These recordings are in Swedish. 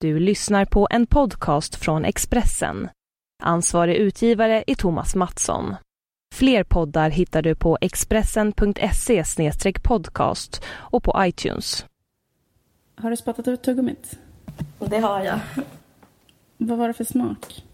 Du lyssnar på en podcast från Expressen. Ansvarig utgivare är Thomas Mattsson. Fler poddar hittar du på expressen.se podcast och på iTunes. Har du spottat ut tuggummit? Det har jag. Vad var det för smak?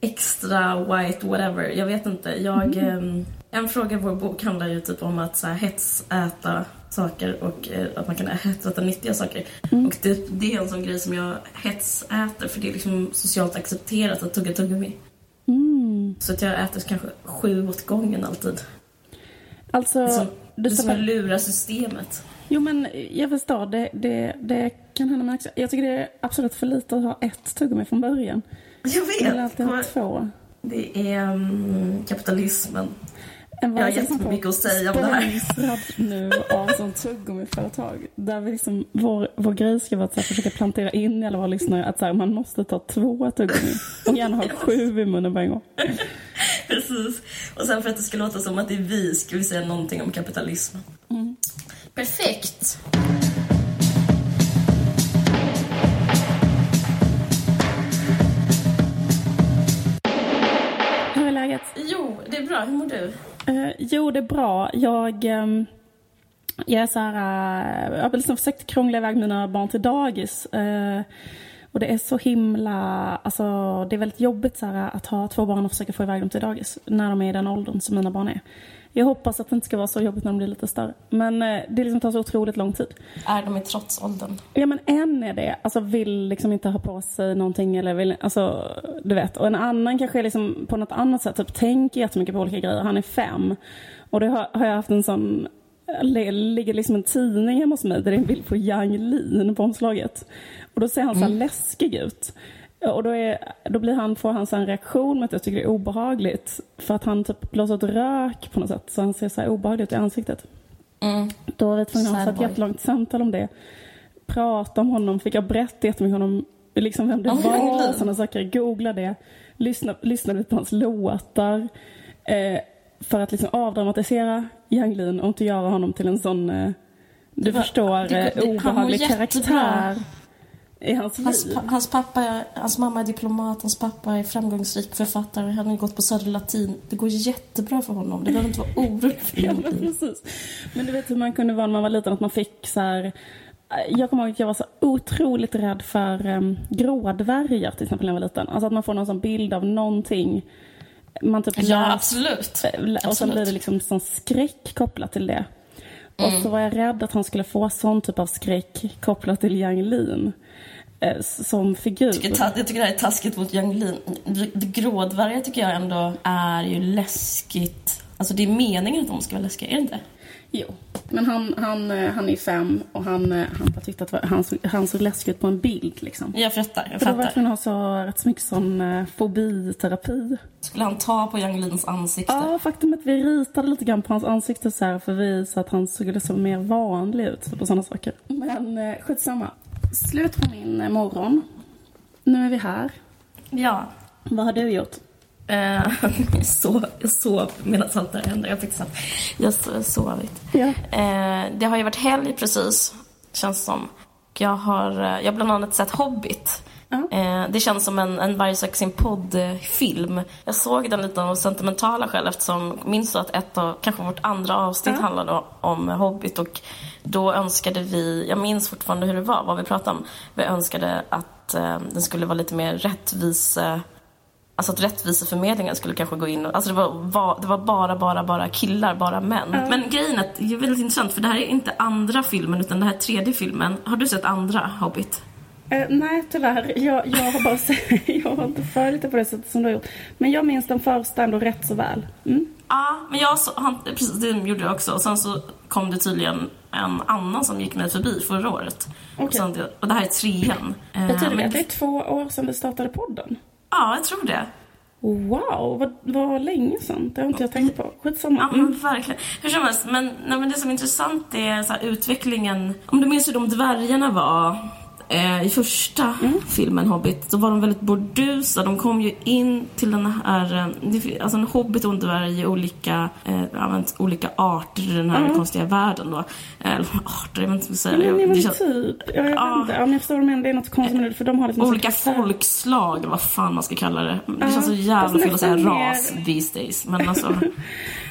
Extra white whatever. Jag vet inte. Jag, mm. en fråga i vår bok handlar ju typ om att så här, hetsäta saker och eh, att man kan hetsäta nyttiga saker. Mm. Och det, det, är en sån grej som jag hetsäter för det är liksom socialt accepterat att tugga tuggummi. Mm. Så att jag äter kanske sju åt gången alltid. Alltså, det är som, det som att lura systemet. Jo men jag förstår, det, det, det kan hända men också, jag tycker det är absolut för lite att ha ett tuggummi från början. Jag vet! Jag vill alltid ha två. Det är um, kapitalismen. Jag har jättemycket att säga om det här. nu av sånt tuggummiföretag. Där vi liksom, vår, vår grej ska vara att så här, försöka plantera in i alla våra lyssnare att så här, man måste ta två tuggummi och gärna ha sju i munnen på en gång. Precis. Och sen för att det ska låta som att det är vi ska vi säga någonting om kapitalismen. Mm. Perfekt. Hur är läget? Jo, det är bra. Hur mår du? Eh, jo, det är bra. Jag, eh, jag är så här, eh, jag har liksom försökt krångla iväg mina barn till dagis. Eh, och det är så himla, alltså det är väldigt jobbigt så här, att ha två barn och försöka få iväg dem till dagis när de är i den åldern som mina barn är. Jag hoppas att det inte ska vara så jobbigt när de blir lite större. Men det liksom tar så otroligt lång tid. Är de i trotsåldern? Ja men en är det. Alltså vill liksom inte ha på sig någonting eller vill, alltså du vet. Och en annan kanske är liksom på något annat sätt, typ tänker jättemycket på olika grejer. Han är fem. Och det har, har jag haft en sån det ligger liksom en tidning hemma hos mig där det är en bild på Yang Lin på omslaget. Och då ser han så mm. läskig ut. Och då, är, då blir han, får han så en reaktion med att jag tycker det är obehagligt. För att han typ blåser ut rök på något sätt. Så han ser så här obehaglig ut i ansiktet. Mm. Då var vi tvungna att ha ett jättelångt samtal om det. Prata om honom, fick jag berätta jättemycket om honom, liksom vem det oh, var, sådana saker. Googla det. Lyssna, lyssnade på hans låtar. Eh, för att liksom avdramatisera Yang och inte göra honom till en sån, eh, du var, förstår, det, det, obehaglig karaktär i hans liv. Hans, hans, pappa, hans mamma är diplomat, hans pappa är framgångsrik författare. Han har gått på Södra Latin. Det går jättebra för honom. Det behöver inte vara orolig för ja, men, precis. men du vet hur man kunde vara när man var liten, att man fick så här jag kommer ihåg att jag var så otroligt rädd för um, grådvärgar till exempel när jag var liten. Alltså att man får någon sån bild av någonting. Man typ ja, läs, absolut. Och absolut. sen blir det liksom sån skräck kopplat till det. Mm. Och så var jag rädd att han skulle få sån typ av skräck kopplat till Yang Lin. Eh, som figur. Jag tycker, jag tycker det här är taskigt mot Yang Lin. Grådvärgar tycker jag ändå är ju läskigt. Alltså det är meningen att de ska vara läskiga, är det inte? Jo, men han, han, eh, han är fem och han, eh, han bara tyckte att han, han såg läskig ut på en bild. Liksom. Jag fattar. Jag För då var tvungen ha så, rätt så mycket sån uh, fobiterapi. Skulle han ta på Yang Lins ansikte? Ja, faktum är att vi ritade lite grann på hans ansikte så här för vi så att han skulle se mer vanlig ut på sådana saker. Men skitsamma. Slut på min morgon. Nu är vi här. Ja. Vad har du gjort? Uh, jag, sov, sov medan allt det här hände. Jag fick Jag har sovit. Ja. Uh, det har ju varit helg precis, känns som. Jag har, jag har bland annat sett Hobbit. Uh. Det känns som en, en varje sak sin podd-film. Jag såg den lite av sentimentala skäl eftersom minns att ett av, kanske vårt andra avsnitt ja. handlade om Hobbit och då önskade vi, jag minns fortfarande hur det var, vad vi pratade om. Vi önskade att den skulle vara lite mer rättvis Alltså att rättviseförmedlingen skulle kanske gå in och, alltså det var, var, det var bara, bara, bara killar, bara män. Mm. Men grejen är att det är väldigt intressant för det här är inte andra filmen utan det här är tredje filmen. Har du sett andra Hobbit? Uh, nej, tyvärr. Jag, jag har bara sett, jag har inte följt det på det sättet som du har gjort. Men jag minns den första ändå rätt så väl. Mm. Ja, men jag så, han, precis det gjorde jag också. Och sen så kom det tydligen en annan som gick mig förbi förra året. Okay. Och, sen, och det här är trean. Betyder det men... att det är två år sedan du startade podden? Ja, jag tror det. Wow, vad, vad länge sedan. Det har inte jag tänkt på. Skitsamma. Ja, men verkligen. Hur som helst, men, nej, men det som är intressant är så här, utvecklingen. Om du minns hur de dvärgarna var eh, i första mm. filmen Hobbit, då var de väldigt burdusa. De kom ju in till den här, eh, alltså en hobbit och en dvärg i olika, eh, olika arter i den här mm. konstiga världen då. Eh, eller arter, jag vet inte vad jag säga. Men, men, det typ, jag vet ja. inte. Om jag förstår vad du menar, det är något konstigt med det, för de har liksom Olika folkslag, vad fan man ska kalla det. Det uh, känns så jävla fel att säga ras these days. Men alltså.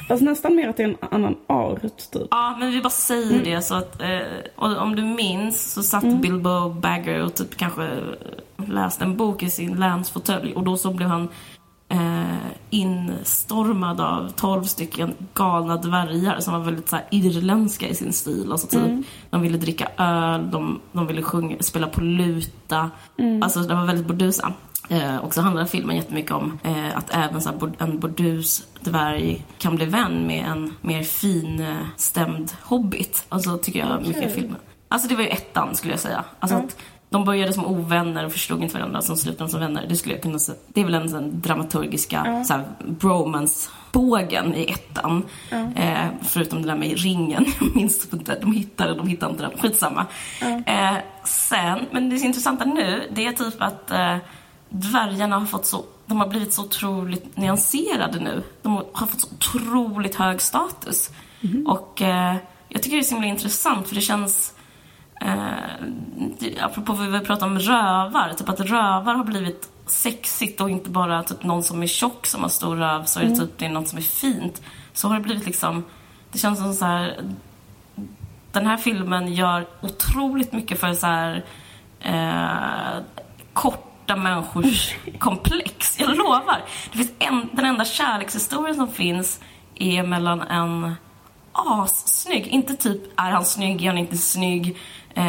Alltså nästan mer att det är en annan art typ. Ja, men vi bara säger mm. det så att, eh, om du minns så satt mm. Bilbo Bagger och typ kanske läste en bok i sin länsfåtölj och då så blev han eh, instormad av tolv stycken galna dvärgar som var väldigt så här, irländska i sin stil. Alltså, typ, mm. De ville dricka öl, de, de ville sjunga, spela på luta. Mm. Alltså de var väldigt burdusa. Eh, och så handlar filmen jättemycket om eh, att även så här, en burdus dvärg kan bli vän med en mer finstämd hobbit. Alltså tycker jag okay. mycket av filmen. Alltså det var ju ettan skulle jag säga. Alltså mm. att de började som ovänner och förstod inte varandra, som slutade som vänner. Det skulle jag kunna säga. Det är väl en sån dramaturgiska mm. så här, bromance-bågen i ettan. Mm. Eh, förutom det där med ringen. Jag minns inte. De hittade, de hittade inte den. Skitsamma. Mm. Eh, sen, men det intressanta nu, det är typ att eh, dvärgarna har fått så de har blivit så otroligt nyanserade nu. De har fått så otroligt hög status. Mm. Och eh, jag tycker det är så himla intressant för det känns eh, apropå vad vi pratade om rövar, typ att rövar har blivit sexigt och inte bara typ någon som är tjock som har stor röv så är det mm. typ det är något som är fint. Så har det blivit liksom, det känns som så här den här filmen gör otroligt mycket för så här eh, korta människors komplex. Jag lovar. Det finns en, den enda kärlekshistorien som finns är mellan en assnygg, inte typ är han snygg, är han inte snygg, eh,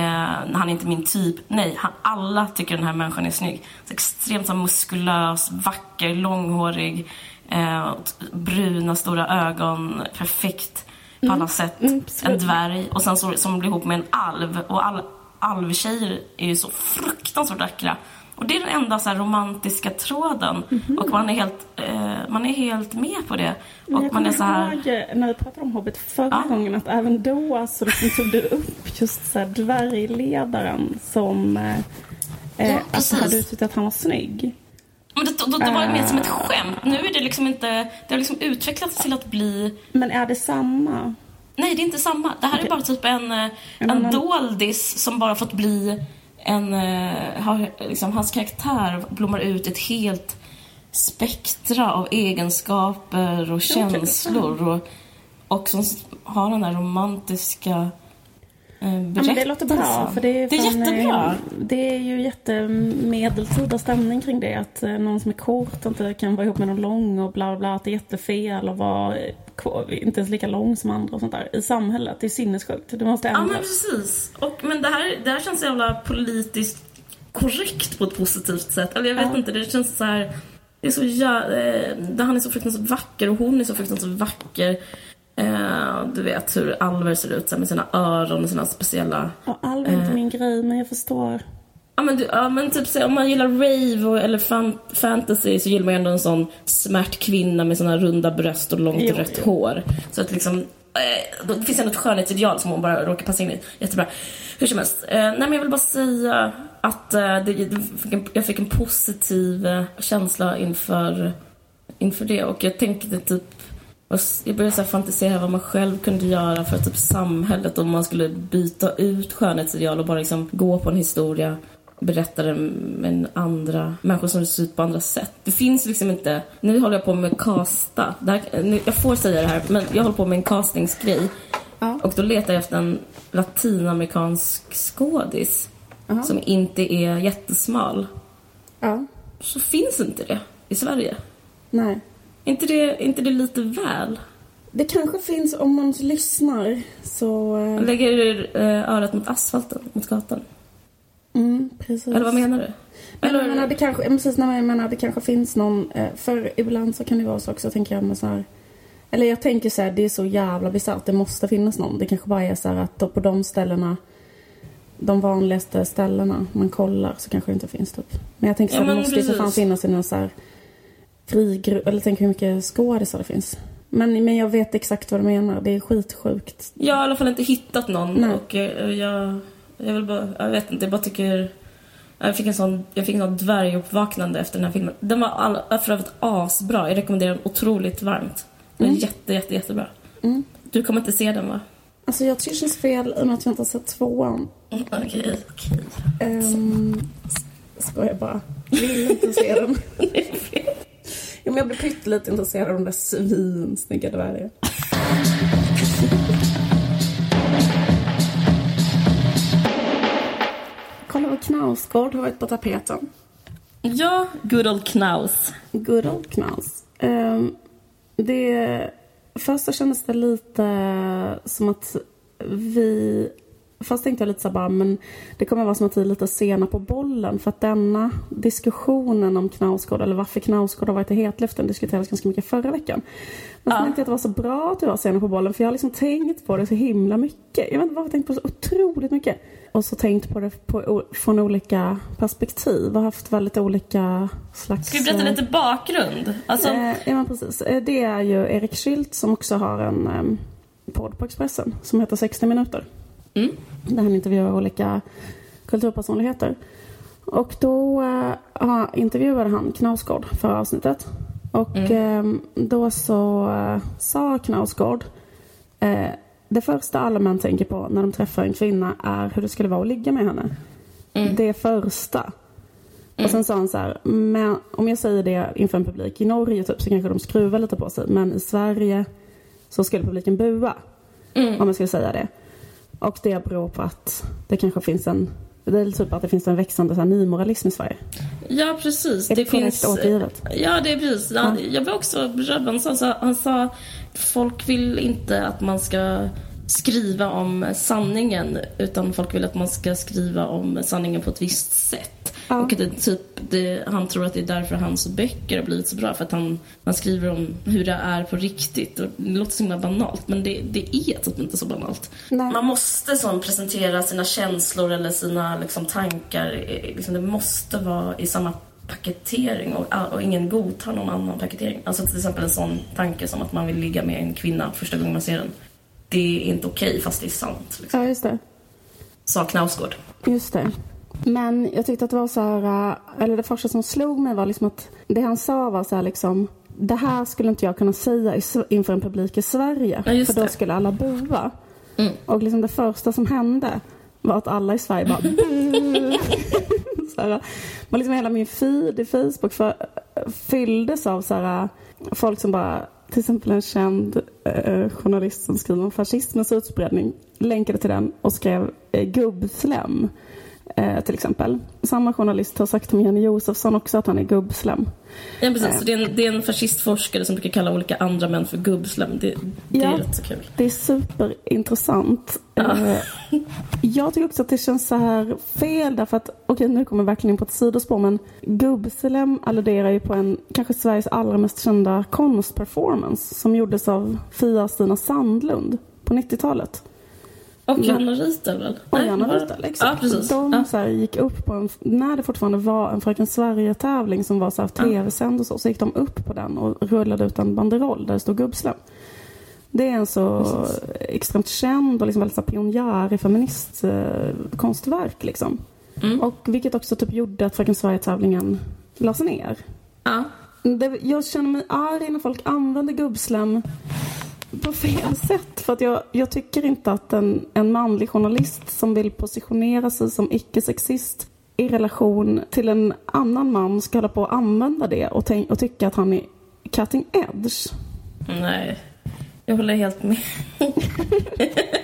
han är inte min typ. Nej, han, alla tycker den här människan är snygg. Så extremt så muskulös, vacker, långhårig, eh, bruna, stora ögon, perfekt på alla mm. sätt. Mm, en dvärg och sen så, som blir ihop med en alv. Och all, alvtjejer är ju så fruktansvärt vackra. Och det är den enda så romantiska tråden. Mm -hmm. Och man är, helt, eh, man är helt med på det. Och jag man är så här... ihåg eh, när vi pratade om Hobbit förra ja. gången att även då alltså, liksom, tog du upp just så här, dvärgledaren som eh, ja, eh, alltså, hade tyckt att han var snygg. Men det, då, då var det mer som ett skämt. Nu är det liksom inte... Det har liksom utvecklats till att bli... Men är det samma? Nej, det är inte samma. Det här okay. är bara typ en, en, en doldis som bara fått bli en, uh, har, liksom, hans karaktär blommar ut ett helt spektra av egenskaper och känslor. Och, och som har den där romantiska berättelsen. Ja, det låter bra. För det, är det är jättebra. Det är ju jättemedeltida stämning kring det. Att eh, någon som är kort inte kan vara ihop med någon lång och bla bla. Att det är jättefel och vara inte ens lika lång som andra och sånt där. I samhället. Det är sinnessjukt. Det måste ändras. Ja men precis. Och, men det här, det här känns så jävla politiskt korrekt på ett positivt sätt. Eller jag vet ja. inte. Det känns så här... Det är så ja, eh, han är så fruktansvärt vacker och hon är så fruktansvärt vacker. Eh, du vet hur alver ser ut så med sina öron och sina speciella... Ja, alver är inte eh, min grej, men jag förstår. Ja men, du, ja, men typ så, om man gillar rave och, eller fan, fantasy så gillar man ju ändå en sån smärt kvinna med såna runda bröst och långt jo, rött jo. hår. Så att liksom, eh, det finns ändå ett skönhetsideal som hon bara råkar passa in i. Jättebra. Hur som helst. Eh, nej men jag vill bara säga att eh, det, det fick en, jag fick en positiv eh, känsla inför, inför det och jag tänkte typ jag började så fantisera vad man själv kunde göra för typ samhället om man skulle byta ut skönhetsideal och bara liksom gå på en historia berätta den med andra människor som ser ut på andra sätt. Det finns liksom inte... Nu håller jag på med nu, jag får säga det här, men jag håller på med en castingsgrej. Ja. Och då letar jag efter en latinamerikansk skådis uh som inte är jättesmal. Ja. Så finns inte det i Sverige. Nej inte det, inte det lite väl? Det kanske finns om man lyssnar så... Man lägger eh, örat mot asfalten, mot gatan. Mm, precis. Eller vad menar du? Eller... Jag menar, det kanske, precis, när jag menar det kanske finns någon... Eh, för ibland så kan det vara så också, tänker jag med så här... Eller jag tänker så här, det är så jävla bisarrt, det måste finnas någon. Det kanske bara är så här att på de ställena de vanligaste ställena man kollar så kanske det inte finns typ. Men jag tänker så här, ja, det måste ju för fan finnas i någon så här frigrupp, eller tänk hur mycket skådisar det finns. Men, men jag vet exakt vad du menar, det är skitsjukt. Jag har i alla fall inte hittat någon Nej. och eh, jag Jag vill bara, jag vet inte, jag bara tycker... Jag fick en sån, jag fick en sån dvärguppvaknande efter den här filmen. Den var all, för övrigt asbra. Jag rekommenderar den otroligt varmt. Den är mm. jätte, jätte, jättebra. Mm. Du kommer inte se den va? Alltså jag tycker det känns fel i och med att jag inte har sett tvåan. Okej, okej. Okay. Um, skojar bara. Vill inte se den. ja, men jag blir pyttelite intresserad av de där svinsnygga dvärgarna. Knausgård har varit på tapeten. Ja, good old Knaus. Good old Knaus. Um, det Först så kändes det lite som att vi... Först tänkte jag lite så bara, men det kommer vara som att vi är lite sena på bollen för att denna diskussionen om Knausgård, eller varför Knausgård har varit i hetluften diskuterades ganska mycket förra veckan. Men ja. tänkte jag att det var så bra att vi var sena på bollen för jag har liksom tänkt på det så himla mycket. Jag vet inte varför jag tänkt på det så otroligt mycket. Och så tänkt på det på, från olika perspektiv och haft väldigt olika slags... Ska vi berätta lite bakgrund? Alltså... Eh, ja, men precis. Eh, det är ju Erik Schildt som också har en um, podd på Expressen som heter 60 minuter. Mm. Där han intervjuar olika kulturpersonligheter. Och då uh, intervjuade han Knausgård för avsnittet. Och mm. uh, då så uh, sa Knausgård uh, det första alla män tänker på när de träffar en kvinna är hur det skulle vara att ligga med henne. Mm. Det första. Mm. Och sen sa han så här, men om jag säger det inför en publik i Norge typ så kanske de skruvar lite på sig. Men i Sverige så skulle publiken bua. Mm. Om jag skulle säga det. Och det beror på att det kanske finns en det är typ att det finns en växande så här, nymoralism i Sverige. Ja, precis. Är det, det finns... återgivet? Ja, det är precis. Ja. Jag var också berörd. Han sa, han sa folk vill inte att man ska skriva om sanningen utan folk vill att man ska skriva om sanningen på ett visst sätt. Ja. Och det, typ, det, han tror att det är därför hans böcker har blivit så bra. För att han, han skriver om hur det är på riktigt. Och det låter så himla banalt, men det, det är typ inte så banalt. Nej. Man måste sån presentera sina känslor eller sina liksom, tankar. Liksom, det måste vara i samma paketering och, och ingen godtar någon annan paketering. Alltså till exempel en sån tanke som att man vill ligga med en kvinna första gången man ser den. Det är inte okej okay, fast det är sant. Liksom. Ja, just det. Sa Knausgård. Just det. Men jag tyckte att det var så här, äh, eller det första som slog mig var liksom att det han sa var så här liksom, det här skulle inte jag kunna säga inför en publik i Sverige. Ja, för då det. skulle alla bua. Mm. Och liksom det första som hände var att alla i Sverige bara så här, man liksom Hela min feed i Facebook för, fylldes av så här, folk som bara till exempel en känd eh, journalist som skriver om fascismens utbredning länkade till den och skrev eh, gubbslem eh, till exempel. Samma journalist har sagt om Jenny Josefsson också att han är gubbslem. Ja, precis. Eh. Så det, är en, det är en fascistforskare som brukar kalla olika andra män för gubbslem. Det, det ja, är rätt så kul. Det är superintressant. Ja. Eh, jag tycker också att det känns så här fel därför att, okej okay, nu kommer jag verkligen in på ett sidospår men gubbslem alluderar ju på en, kanske Sveriges allra mest kända konstperformance som gjordes av Fia-Stina Sandlund på 90-talet. Och Johanna Ritel väl? Och Johanna Ritel, exakt. Ja, precis. De ja. så här, gick upp på en, när det fortfarande var en Fröken Sverige-tävling som var så här tv-sänd och så, så gick de upp på den och rullade ut en banderoll där det stod gubbslem. Det är en så precis. extremt känd och liksom väldigt så pionjär i feministkonstverk eh, liksom. Mm. Och vilket också typ gjorde att Fröken Sverige-tävlingen lades ner. Ja. Det, jag känner mig arg när folk använder gubbslem på fel sätt. För att jag, jag tycker inte att en, en manlig journalist som vill positionera sig som icke-sexist i relation till en annan man ska hålla på att använda det och, tänk, och tycka att han är cutting edge. Nej, jag håller helt med.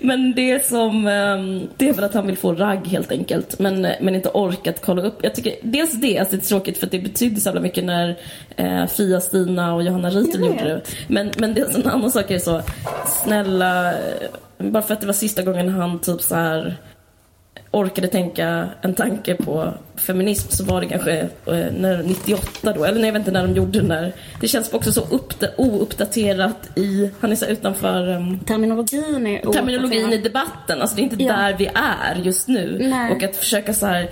Men det som, ehm, det är väl att han vill få ragg helt enkelt. Men, men inte orkat kolla upp. Jag tycker dels det, alltså det är tråkigt för det betydde så jävla mycket när eh, Fia, Stina och Johanna Ritel gjorde det. Men, men det är en annan sak är så, snälla, bara för att det var sista gången han typ så här orkade tänka en tanke på feminism så var det kanske eh, när 98 då, eller nej inte när de gjorde den där. Det känns också så uppda- ouppdaterat i, han är så utanför um, Terminologin är terminologin i debatten. Alltså det är inte Ja. där vi är just nu. Nej. Och att försöka så här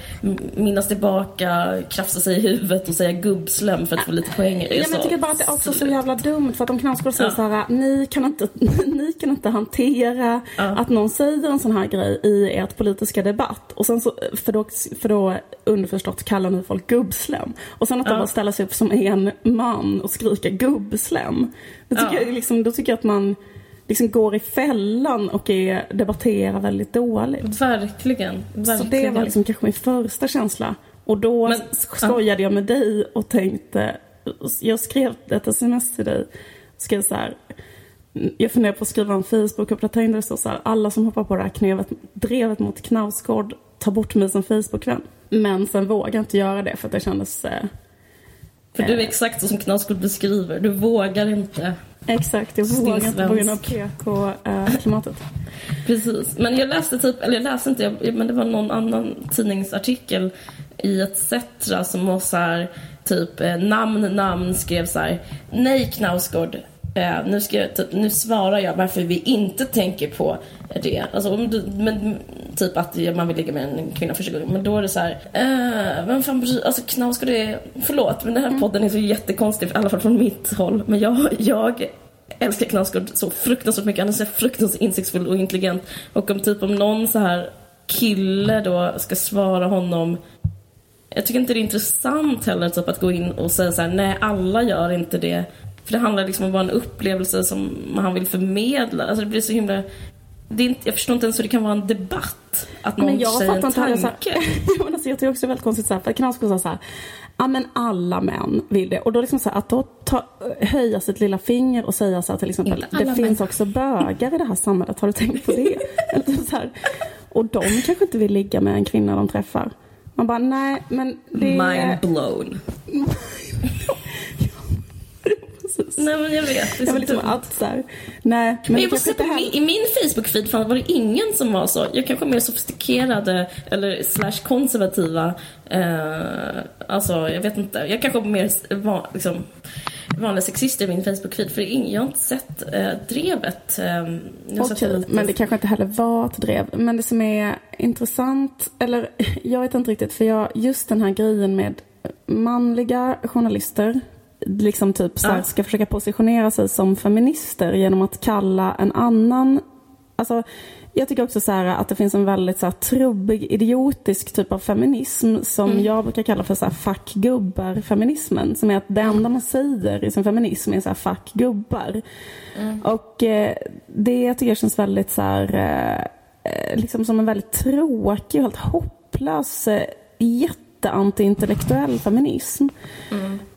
minnas tillbaka, krafsa sig i huvudet och säga gubbslem för att få lite poäng. är Ja, men jag tycker bara att det är också så jävla dumt för att de skulle säga Ja. så här, ni kan inte, ni kan inte hantera att någon säger en sån här grej i ert politiska debatt. Och sen så, för då, för då underförstått kallar ni folk gubbslem. Och sen att de bara ställer sig upp som en man och skriker gubbslem. Det tycker Ja. jag liksom, då tycker jag att man liksom går i fällan och är, debatterar väldigt dåligt. Verkligen. Så verkligen. det var liksom kanske min första känsla. Och då Men- skojade jag med dig och tänkte, jag skrev ett sms till dig, skrev så här, jag funderar på att skriva en Facebook-uppdatering där det står så här, alla som hoppar på det här knevet, drevet mot Knausgård, ta bort mig som Facebook-vän. Men sen vågade jag inte göra det för att det kändes eh, För du är exakt så som Knausgård beskriver. Du vågar inte. Exakt, jag vågar inte på grund av Stillsvensk. PK-klimatet. Precis. Men jag läste typ, eller jag läste inte, jag, men det var någon annan tidningsartikel i ETC som var så här, typ eh, namn, namn skrev så här, nej Knausgård, eh, nu, ska jag, typ, nu svarar jag varför vi inte tänker på det. Alltså, om du, men, typ att man vill ligga med en kvinna första gången. Men då är det så här, eh, vem fan bryr Alltså Knausgård är, förlåt men den här podden är så jättekonstig, i alla fall från mitt håll. Men jag, jag älskar Knausgård så fruktansvärt mycket. Han är så fruktansvärt insiktsfull och intelligent. Och om typ om någon så här kille då ska svara honom jag tycker inte det är intressant heller typ, att gå in och säga så här: nej alla gör inte det. För det handlar liksom om bara en upplevelse som han vill förmedla. Alltså det blir så himla... Det är inte, jag förstår inte ens hur det kan vara en debatt. Att någon Men jag säger en fattar inte heller så tanke. här, alltså, Jag tycker också det är väldigt konstigt så här, för Knausgård sa så här, ja men alla män vill det. Och då liksom så här, att då ta, höja sitt lilla finger och säga så här till exempel, det finns också bögar i det här samhället, har du tänkt på det? Eller typ så här, och de kanske inte vill ligga med en kvinna de träffar. Man bara, nej men det Mind blown. Precis. Nej men jag vet, det är Jag liksom dumt. att så här, nej men Men jag måste säga. I min Facebook-feed fan, var det ingen som var så. Jag kanske är mer sofistikerade eller slash konservativa. Eh, alltså jag vet inte. Jag kanske är mer van, liksom, vanliga sexister i min Facebook-feed. För det är ing- jag har inte sett eh, drevet. Eh, Okej, lite- men det kanske inte heller var ett drev. Men det som är intressant, eller jag vet inte riktigt, för jag, just den här grejen med manliga journalister, liksom typ så här, ska försöka positionera sig som feminister genom att kalla en annan, alltså jag tycker också så här att det finns en väldigt så här trubbig, idiotisk typ av feminism som Mm. jag brukar kalla för så här fuck gubbar-feminismen. Som är att det enda man säger i sin feminism är så här fuck gubbar. Och eh, det tycker jag känns väldigt så här, eh, liksom som en väldigt tråkig och helt hopplös, eh, jätteantiintellektuell feminism.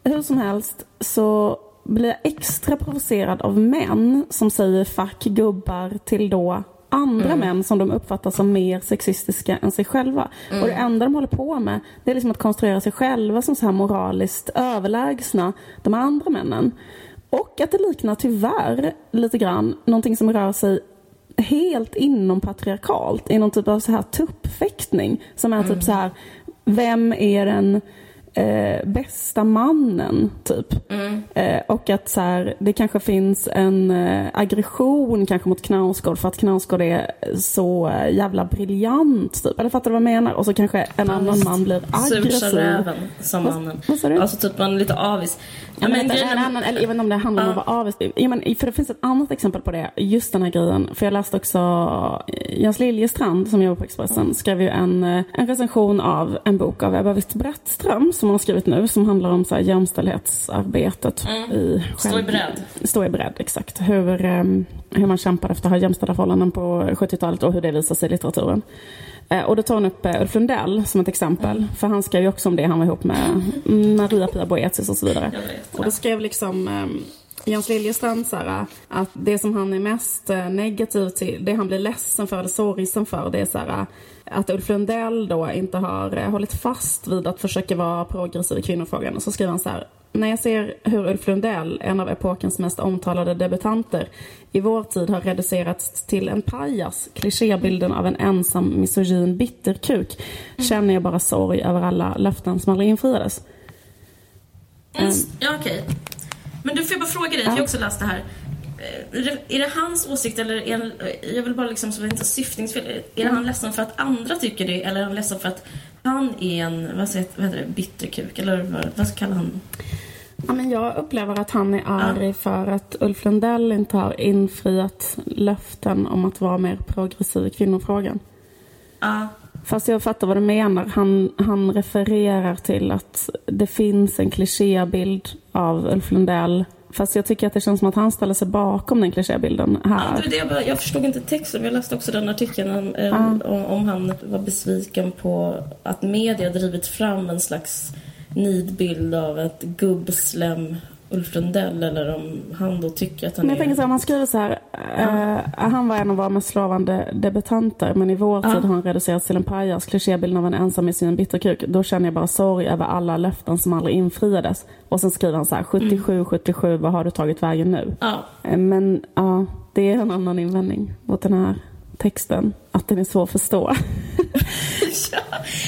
Hur som helst så blir jag extra provocerad av män som säger fuck gubbar till då andra män som de uppfattar som mer sexistiska än sig själva. Och det enda de håller på med det är liksom att konstruera sig själva som så här moraliskt överlägsna de andra männen. Och att det liknar tyvärr lite grann någonting som rör sig helt inom patriarkalt i någon typ av så här tuppfäktning som är typ så här vem är den eh, bästa mannen typ eh, och att så här, det kanske finns en eh, aggression kanske mot Knausgård för att Knausgård är så jävla briljant typ eller fattar du vad jag menar och så kanske en annan man blir aggressiv räven, sa mannen. vad sa du? Alltså typ man är lite avis. Ja, men men en är- annan, eller inte om det handlar om att vara avis. Ja, men, för det finns ett annat exempel på det, just den här grejen. För jag läste också eh, Jens Liljestrand som jobbar på Expressen skrev ju en, eh, en recension av en bok av Ebba Witt-Brattström som hon har skrivit nu som handlar om så här, jämställdhetsarbetet i Stå i bredd. Stå i bredd, exakt. Hur, ehm, hur man kämpade efter att ha jämställda förhållanden på 70-talet och hur det visar sig i litteraturen. Eh, Och då tar hon upp eh, Ulf Lundell som ett exempel. För han skrev ju också om det. Han var ihop med Maria-Pia Boethius och så vidare. Vet, Och då skrev liksom um, Jens Liljestrand så här, att det som han är mest eh, negativ till, det han blir ledsen för eller sorgsen för, det är så här, att Ulf Lundell då inte har eh, hållit fast vid att försöka vara progressiv i kvinnofrågan. Och så skriver han så här, När jag ser hur Ulf Lundell, en av epokens mest omtalade debutanter, i vår tid har reducerats till en pajas, klichébilden av en ensam misogyn bitterkuk, mm. känner jag bara sorg över alla löften som aldrig infriades. Mm. Ja, okej. Okay. Men du, får jag bara fråga dig, ja. jag har också läst det här. Eh, är det, hans åsikt eller är han, jag vill bara liksom så det inte syftningsfel. Är det mm. han ledsen för att andra tycker det eller är han ledsen för att han är en, vad, säger, vad heter det, bitterkuk eller vad, vad kallar han Ja, men jag upplever att han är arg ja. för att Ulf Lundell inte har infriat löften om att vara mer progressiv i kvinnofrågan. Ja. Fast jag fattar vad du menar. Han, han refererar till att det finns en klichébild av Ulf Lundell Fast jag tycker att det känns som att han ställer sig bakom den klichébilden här. Ja, det jag, bara, jag förstod inte texten. Jag läste också den artikeln eh, om, om han var besviken på att media drivit fram en slags nidbild av ett gubbslem Ulf Lundell eller om han då tycker att han men jag är... tänker så här, man skriver så här, ja. uh, han var en av våra mest slavande debutanter men i vår tid har han reducerats till en pajas, klichébilden av en ensam i sin bitterkuk. Då känner jag bara sorg över alla löften som aldrig infriades. Och sen skriver han så här, 77, mm. 77, vad har du tagit vägen nu? Ja. Uh, men ja, det är en annan invändning mot den här texten, att den är svår att förstå. ja.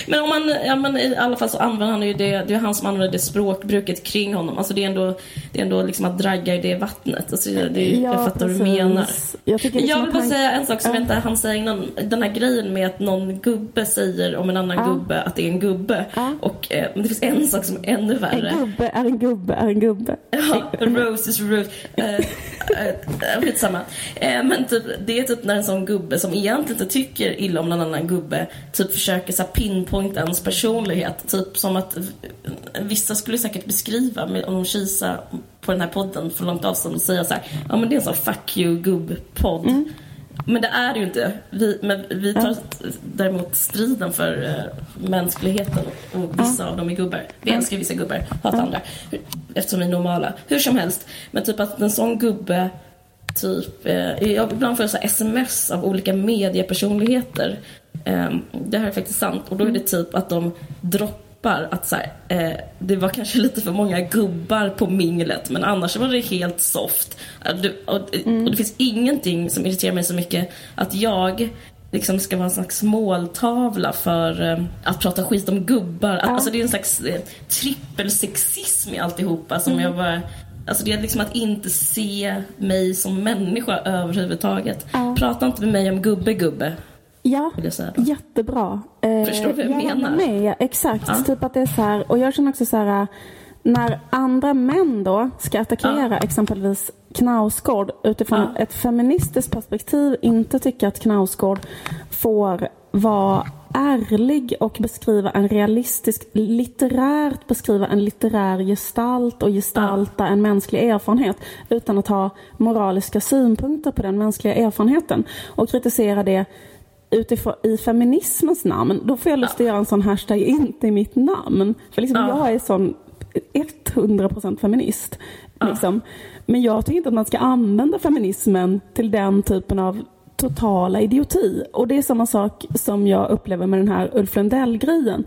Men om man, ja, men i alla fall så använder han ju det, det är han som använder det språkbruket kring honom. Alltså det är ändå, det är ändå liksom att dragga i det vattnet. Alltså det, ja, jag fattar vad du menar. Jag, liksom jag vill bara han... säga en sak som uh. inte han säger innan. Den här grejen med att någon gubbe säger om en annan uh. gubbe att det är en gubbe. Uh. Och eh, det finns en sak som är ännu värre. En gubbe är en gubbe är en gubbe. Ja, rose is rose. Uh, uh, skitsamma. Uh, men typ, det är typ när en sån gubbe som egentligen inte tycker illa om någon annan gubbe typ försöker så pinpointa ens personlighet. Typ som att vissa skulle säkert beskriva om de kisar på den här podden för långt avstånd och säga så här, ja men det är en sån fuck you gubb-podd. Mm. Men det är det ju inte. Vi, men vi tar däremot striden för uh, mänskligheten och vissa av dem är gubbar. Vi älskar vissa gubbar, hatar andra. Eftersom vi är normala. Hur som helst. Men typ att en sån gubbe typ, eh, ibland får jag så sms av olika mediepersonligheter. Eh, det här är faktiskt sant. Och då är det typ att de droppar att så här, eh, det var kanske lite för många gubbar på minglet men annars var det helt soft. Och, och, mm. och det finns ingenting som irriterar mig så mycket att jag liksom ska vara en slags måltavla för eh, att prata skit om gubbar. Ja. Alltså det är en slags eh, trippelsexism i alltihopa som mm. jag bara Alltså det är liksom att inte se mig som människa överhuvudtaget. Ja. Prata inte med mig om gubbe gubbe. Ja, jättebra. Eh, Förstår du vad jag, menar? Med, exakt. Ja. Typ att det är så här, och jag känner också så här när andra män då ska attackera ja. exempelvis Knausgård utifrån ja. ett feministiskt perspektiv inte tycker att Knausgård får vara ärlig och beskriva en realistisk, litterärt beskriva en litterär gestalt och gestalta en mänsklig erfarenhet utan att ha moraliska synpunkter på den mänskliga erfarenheten och kritisera det utifrån, i feminismens namn. Då får jag lust att göra en sån hashtag, inte i mitt namn. För liksom, jag är sån 100% feminist. Liksom. Men jag tycker inte att man ska använda feminismen till den typen av totala idioti. Och det är samma sak som jag upplever med den här Ulf Lundell-grejen.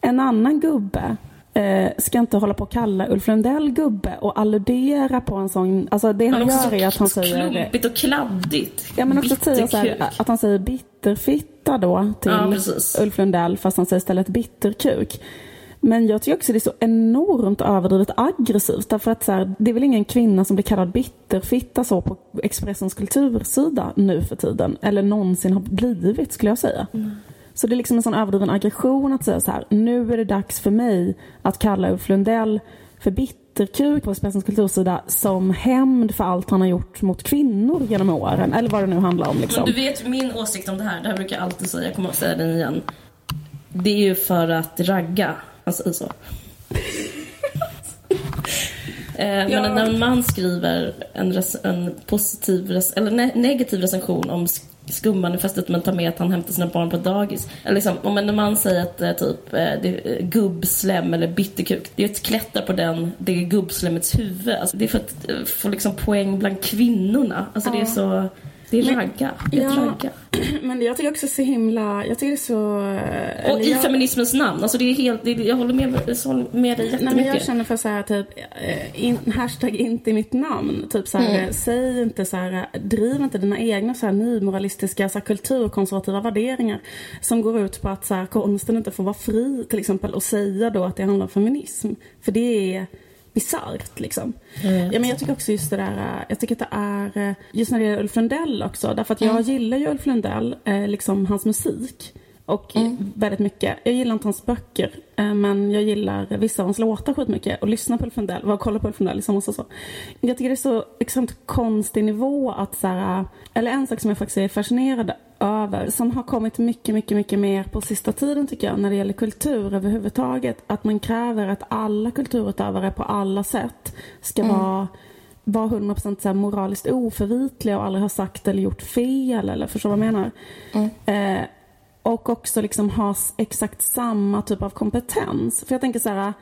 en annan gubbe eh, ska inte hålla på att kalla Ulf Lundell gubbe och alludera på en sån... Alltså det han gör är att han säger... Klumpigt och kladdigt. Ja men också säger så här, att han säger bitterfitta då till ja, Ulf Lundell fast han säger istället bitterkuk. Men jag tycker också det är så enormt överdrivet aggressivt. Därför att så här, det är väl ingen kvinna som blir kallad bitterfitta så på Expressens kultursida nu för tiden. Eller någonsin har blivit skulle jag säga. Mm. Så det är liksom en sån överdriven aggression att säga så här. Nu är det dags för mig att kalla Ulf Lundell för bitterkuk på Expressens kultursida som hämnd för allt han har gjort mot kvinnor genom åren. Eller vad det nu handlar om. Liksom. Men du vet min åsikt om det här. Det här brukar jag alltid säga. Jag kommer att säga den igen. Det är ju för att ragga. Han säger så. Eh, ja. Men när en man skriver en, en positiv eller ne negativ recension om skummanifestet men tar med att han hämtar sina barn på dagis. Eller liksom, om en man säger att eh, typ, eh, gubbslem eller bitterkuk. Det är ett klättra på den, det är gubbslemmets huvud. Alltså, det är för att få liksom poäng bland kvinnorna. Alltså, ja. det är så... Det är ragga. Det är ja, ragga. Men jag tycker också så himla, jag tycker det är så... Eh, och i jag, feminismens namn, alltså det är helt, det, jag håller med, med dig jättemycket. Nej, men jag känner för så här typ, eh, in, hashtag inte mitt namn. Typ så här, mm. säg inte så här, driv inte dina egna så här nymoralistiska så här, kulturkonservativa värderingar. Som går ut på att så här, konsten inte får vara fri till exempel och säga då att det handlar om feminism. För det är bisarrt liksom. Mm. Ja, men jag tycker också just det där, jag tycker att det är, just när det gäller Ulf Lundell också, därför att jag mm. gillar ju Ulf Lundell, eh, liksom hans musik. Och mm. väldigt mycket. Jag gillar inte hans böcker, eh, men jag gillar vissa av hans låtar skitmycket. Och lyssna på Ulf Lundell, var och kolla på Ulf Lundell liksom och så. Jag tycker det är så extremt konstig nivå att så här, eller en sak som jag faktiskt är fascinerad över, som har kommit mycket, mycket, mycket mer på sista tiden tycker jag, när det gäller kultur överhuvudtaget. Att man kräver att alla kulturutövare på alla sätt ska mm. vara vara 100% så moraliskt oförvitliga och aldrig ha sagt eller gjort fel eller förstår vad jag menar? Mm. Eh, och också liksom ha exakt samma typ av kompetens. För jag tänker så här,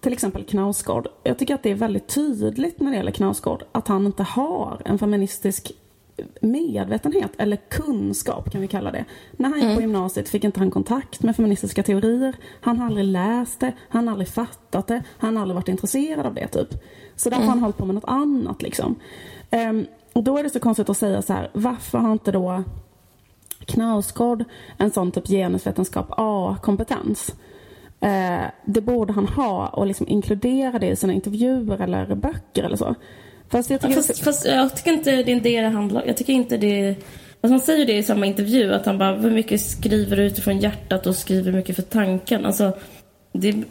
till exempel Knausgård. Jag tycker att det är väldigt tydligt när det gäller Knausgård att han inte har en feministisk medvetenhet eller kunskap kan vi kalla det. När han gick mm. på gymnasiet fick inte han kontakt med feministiska teorier. Han har aldrig läst det, han har aldrig fattat det, han har aldrig varit intresserad av det typ. Så därför mm. har han hållit på med något annat liksom. Um, och då är det så konstigt att säga så här, varför har inte då Knausgård en sån typ genusvetenskap A-kompetens? Uh, det borde han ha och liksom inkludera det i sina intervjuer eller böcker eller så. Fast jag tycker, ja, fast, fast jag tycker inte det är det det handlar om. Jag tycker inte det... Alltså han säger det i samma intervju, att han bara, hur mycket skriver utifrån hjärtat och skriver mycket för tanken. Alltså, det,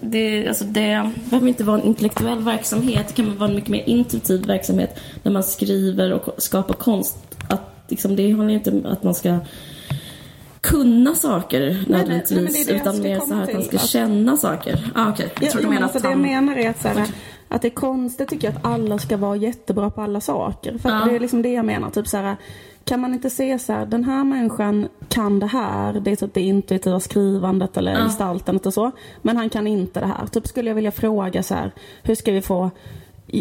det, alltså det behöver inte vara en intellektuell verksamhet. Det kan vara en mycket mer intuitiv verksamhet när man skriver och skapar konst. Att, liksom, det handlar inte om att man ska kunna saker nödvändigtvis, utan mer så här att man ska känna saker. Ah, okay. Jag tror ja, du menar alltså, att han... Det jag menar är att så här, att det är konstigt tycker jag att alla ska vara jättebra på alla saker. För ja. det är liksom det jag menar. Typ så här, kan man inte se så här, den här människan kan det här. Det är typ det intuitiva skrivandet eller ja. gestaltandet och så. Men han kan inte det här. Typ skulle jag vilja fråga så här, hur ska vi få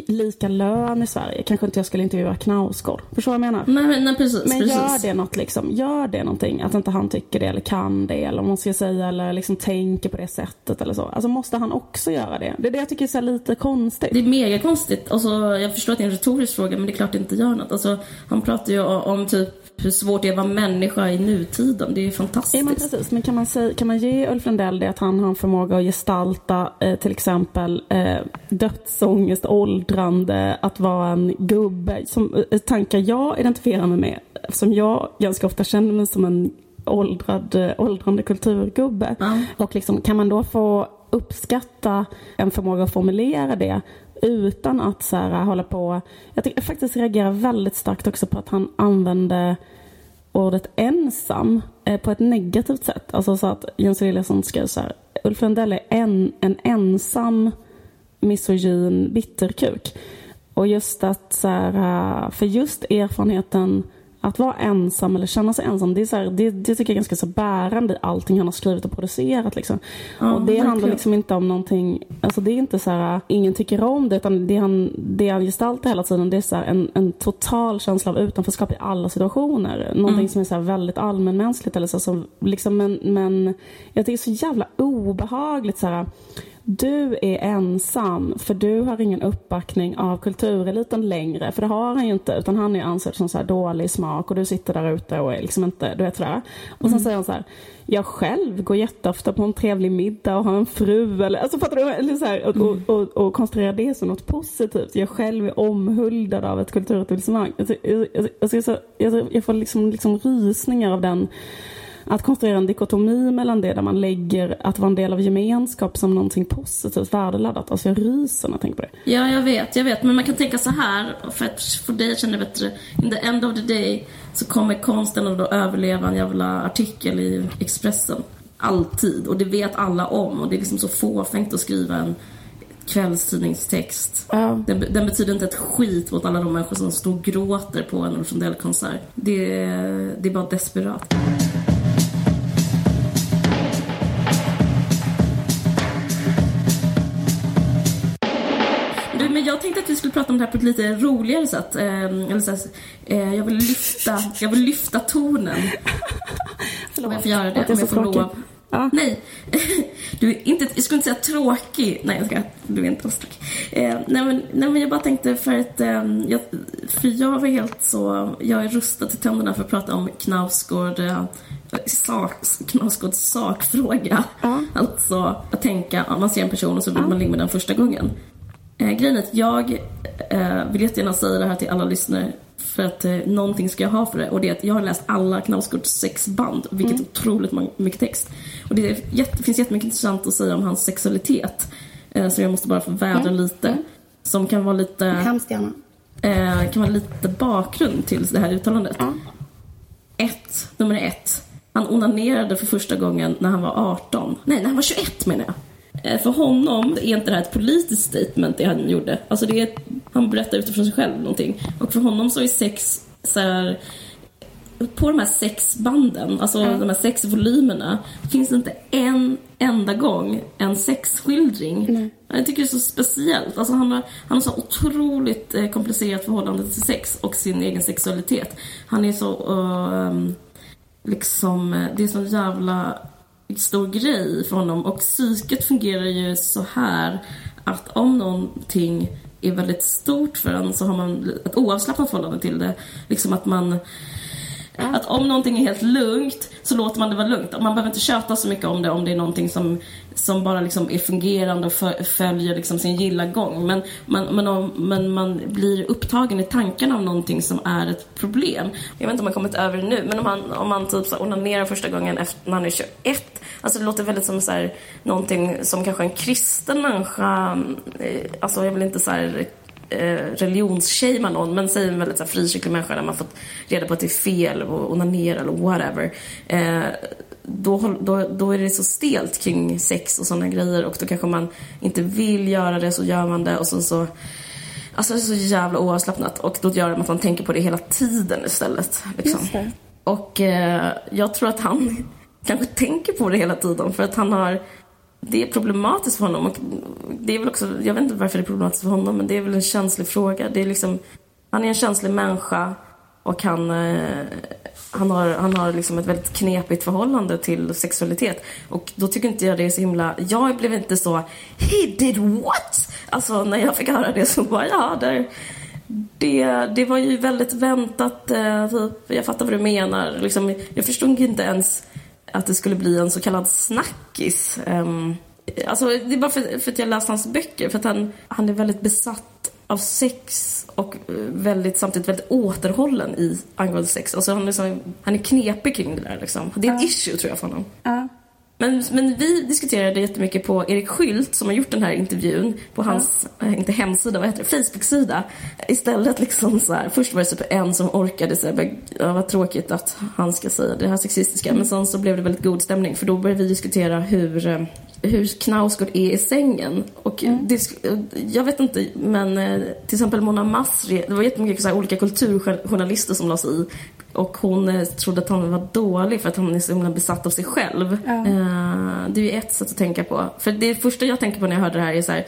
lika lön i Sverige. Kanske inte jag skulle intervjua Knausgård. Förstår du vad jag menar? Nej, men, nej, precis, men precis. gör det något liksom. Gör det någonting. Att inte han tycker det eller kan det eller om man ska säga eller liksom tänker på det sättet eller så. Alltså måste han också göra det? Det är det jag tycker är så lite konstigt. Det är mega konstigt. Alltså, jag förstår att det är en retorisk fråga men det är klart det inte gör något. Alltså, han pratar ju om typ hur svårt det är att vara människa i nutiden. Det är fantastiskt. Ja, men precis. Men kan man, säga, kan man ge Ulf Lundell det att han har en förmåga att gestalta eh, till exempel eh, dödsångest, åldrande, att vara en gubbe. Som, eh, tankar jag identifierar mig med. Som jag ganska ofta känner mig som en åldrad, eh, åldrande kulturgubbe. Mm. Och liksom, kan man då få uppskatta en förmåga att formulera det utan att så här, hålla på... Jag, tycker, jag faktiskt reagerar väldigt starkt också på att han använde ordet ensam eh, på ett negativt sätt. Alltså så att Jens Eliasson skrev så här. Ulf Lundell är en, en ensam misogyn bitterkuk. Och just att så här, eh, för just erfarenheten att vara ensam eller känna sig ensam, det, är så här, det, det tycker jag är ganska så bärande i allting han har skrivit och producerat. Liksom. Ja, och det verkligen. handlar liksom inte om någonting, alltså det är inte så här, ingen tycker om det, utan det han, det han gestaltar hela tiden, det är så här, en, en total känsla av utanförskap i alla situationer. Någonting mm. som är så väldigt allmänmänskligt. Eller så, så, liksom, men, men jag tycker det är så jävla obehagligt. Så här, du är ensam för du har ingen uppbackning av kultureliten längre. För det har han ju inte utan han är ansedd som så här dålig smak och du sitter där ute och är liksom inte, du vet sådär. Och sen mm. säger han så här, jag själv går jätteofta på en trevlig middag och har en fru eller, alltså fattar du? Eller så här, och, mm. och, och, och konstruerar det som något positivt. Jag själv är omhuldad av ett kulturetablissemang. Alltså, jag, jag, jag, jag, jag får liksom, liksom rysningar av den att konstruera en dikotomi mellan det där man lägger att vara en del av gemenskap som någonting positivt värdeladdat. Alltså jag ryser när jag tänker på det. Ja, jag vet, jag vet. Men man kan tänka så här, för att få dig att känna bättre. In the end of the day så kommer konsten att överleva en jävla artikel i Expressen. Alltid. Och det vet alla om. Och det är liksom så fåfängt att skriva en kvällstidningstext. Ja. Den, den, betyder inte ett skit mot alla de människor som står och gråter på en Rosendell-konsert. Det, det är bara desperat. Jag tänkte att vi skulle prata om det här på ett lite roligare sätt. Eh, eller så eh, jag, vill lyfta, jag vill lyfta tonen. Om jag får göra det, om jag får lov. Ja. Nej, du är inte, jag skulle inte säga tråkig. Nej, jag ska, du är inte alls tråkig. Eh, nej, men, nej, men jag bara tänkte för att eh, jag, för jag var helt så, jag är rustad till tänderna för att prata om Knausgård eh, sak, Knausgårds sakfråga. Ja. Alltså att tänka, man ser en person och så vill ja. man ligga med den första gången. Eh, grejen är att jag eh, vill jättegärna säga det här till alla lyssnare för att eh, någonting ska jag ha för det och det är att jag har läst alla Knausgårds sex band, vilket mm. är otroligt mycket text. Och det är, jätte, finns jättemycket intressant att säga om hans sexualitet. Eh, så jag måste bara få vädra mm. lite. Mm. Som kan vara lite... Hemskt gärna. Eh, kan vara lite bakgrund till det här uttalandet. Mm. Ett, nummer ett. Han onanerade för första gången när han var 18. Nej, när han var 21 menar jag. Eh, för honom är inte det här ett politiskt statement det han gjorde. Alltså det är, han berättar utifrån sig själv någonting. Och för honom så är sex så här, på de här sex banden, alltså mm. de här sex volymerna, finns det inte en enda gång en sexskildring. Mm. Jag tycker det är så speciellt. Alltså han, har, han har så otroligt eh, komplicerat förhållande till sex och sin egen sexualitet. Han är så, uh, liksom, eh, det är så jävla stor grej för honom. Och psyket fungerar ju så här att om någonting är väldigt stort för en så har man ett oavslappnat förhållande till det. Liksom att man att om någonting är helt lugnt så låter man det vara lugnt. Man behöver inte köta så mycket om det om det är någonting som, som bara liksom är fungerande och följer liksom sin gilla gång. Men man, men, om, men man blir upptagen i tankarna av någonting som är ett problem. Jag vet inte om man kommit över det nu, men om man, om man typ så onanerar första gången efter, när man är 21. Alltså det låter väldigt som så här, någonting som kanske en kristen människa, eh, alltså jag vill inte så här religionsshamea någon men säger en väldigt så här, frikyrklig människa där man fått reda på att det är fel och onanera eller whatever. Eh, då, då, då är det så stelt kring sex och sådana grejer och då kanske man inte vill göra det så gör man det och sen så Alltså det är så jävla oavslappnat och då gör det att man tänker på det hela tiden istället. Liksom. Och eh, jag tror att han kanske tänker på det hela tiden för att han har det är problematiskt för honom. Och det är väl också, jag vet inte varför det är problematiskt för honom, men det är väl en känslig fråga. Det är liksom, han är en känslig människa och han, eh, han har, han har liksom ett väldigt knepigt förhållande till sexualitet. Och då tycker inte jag det är så himla... Jag blev inte så He did what? Alltså när jag fick höra det så bara ja, där, det, det var ju väldigt väntat. Eh, typ, jag fattar vad du menar. Liksom, jag förstod inte ens att det skulle bli en så kallad snackis. Um, alltså, det är bara för, för, att jag läst hans böcker. För att han, han är väldigt besatt av sex och väldigt, samtidigt väldigt återhållen i angående sex. Alltså, han, är liksom, han är knepig kring det där. Liksom. Det är uh. issue tror jag för honom. Uh. Men, men vi diskuterade jättemycket på Erik Skylt som har gjort den här intervjun på hans, äh, inte hemsida, vad heter det, Facebook-sida. Istället liksom så här, först var det typ en som orkade säga, ja, vad tråkigt att han ska säga det här sexistiska. Mm. Men sen så blev det väldigt god stämning för då började vi diskutera hur eh, hur Knausgård är i sängen. Och mm. det, jag vet inte, men eh, till exempel Mona Masri, det var jättemycket så här, olika kulturjournalister som la sig i. Och hon eh, trodde att han var dålig för att han är så himla besatt av sig själv. Ja. Uh, det är ju ett sätt att tänka på. För det första jag tänker på när jag hörde det här är så här,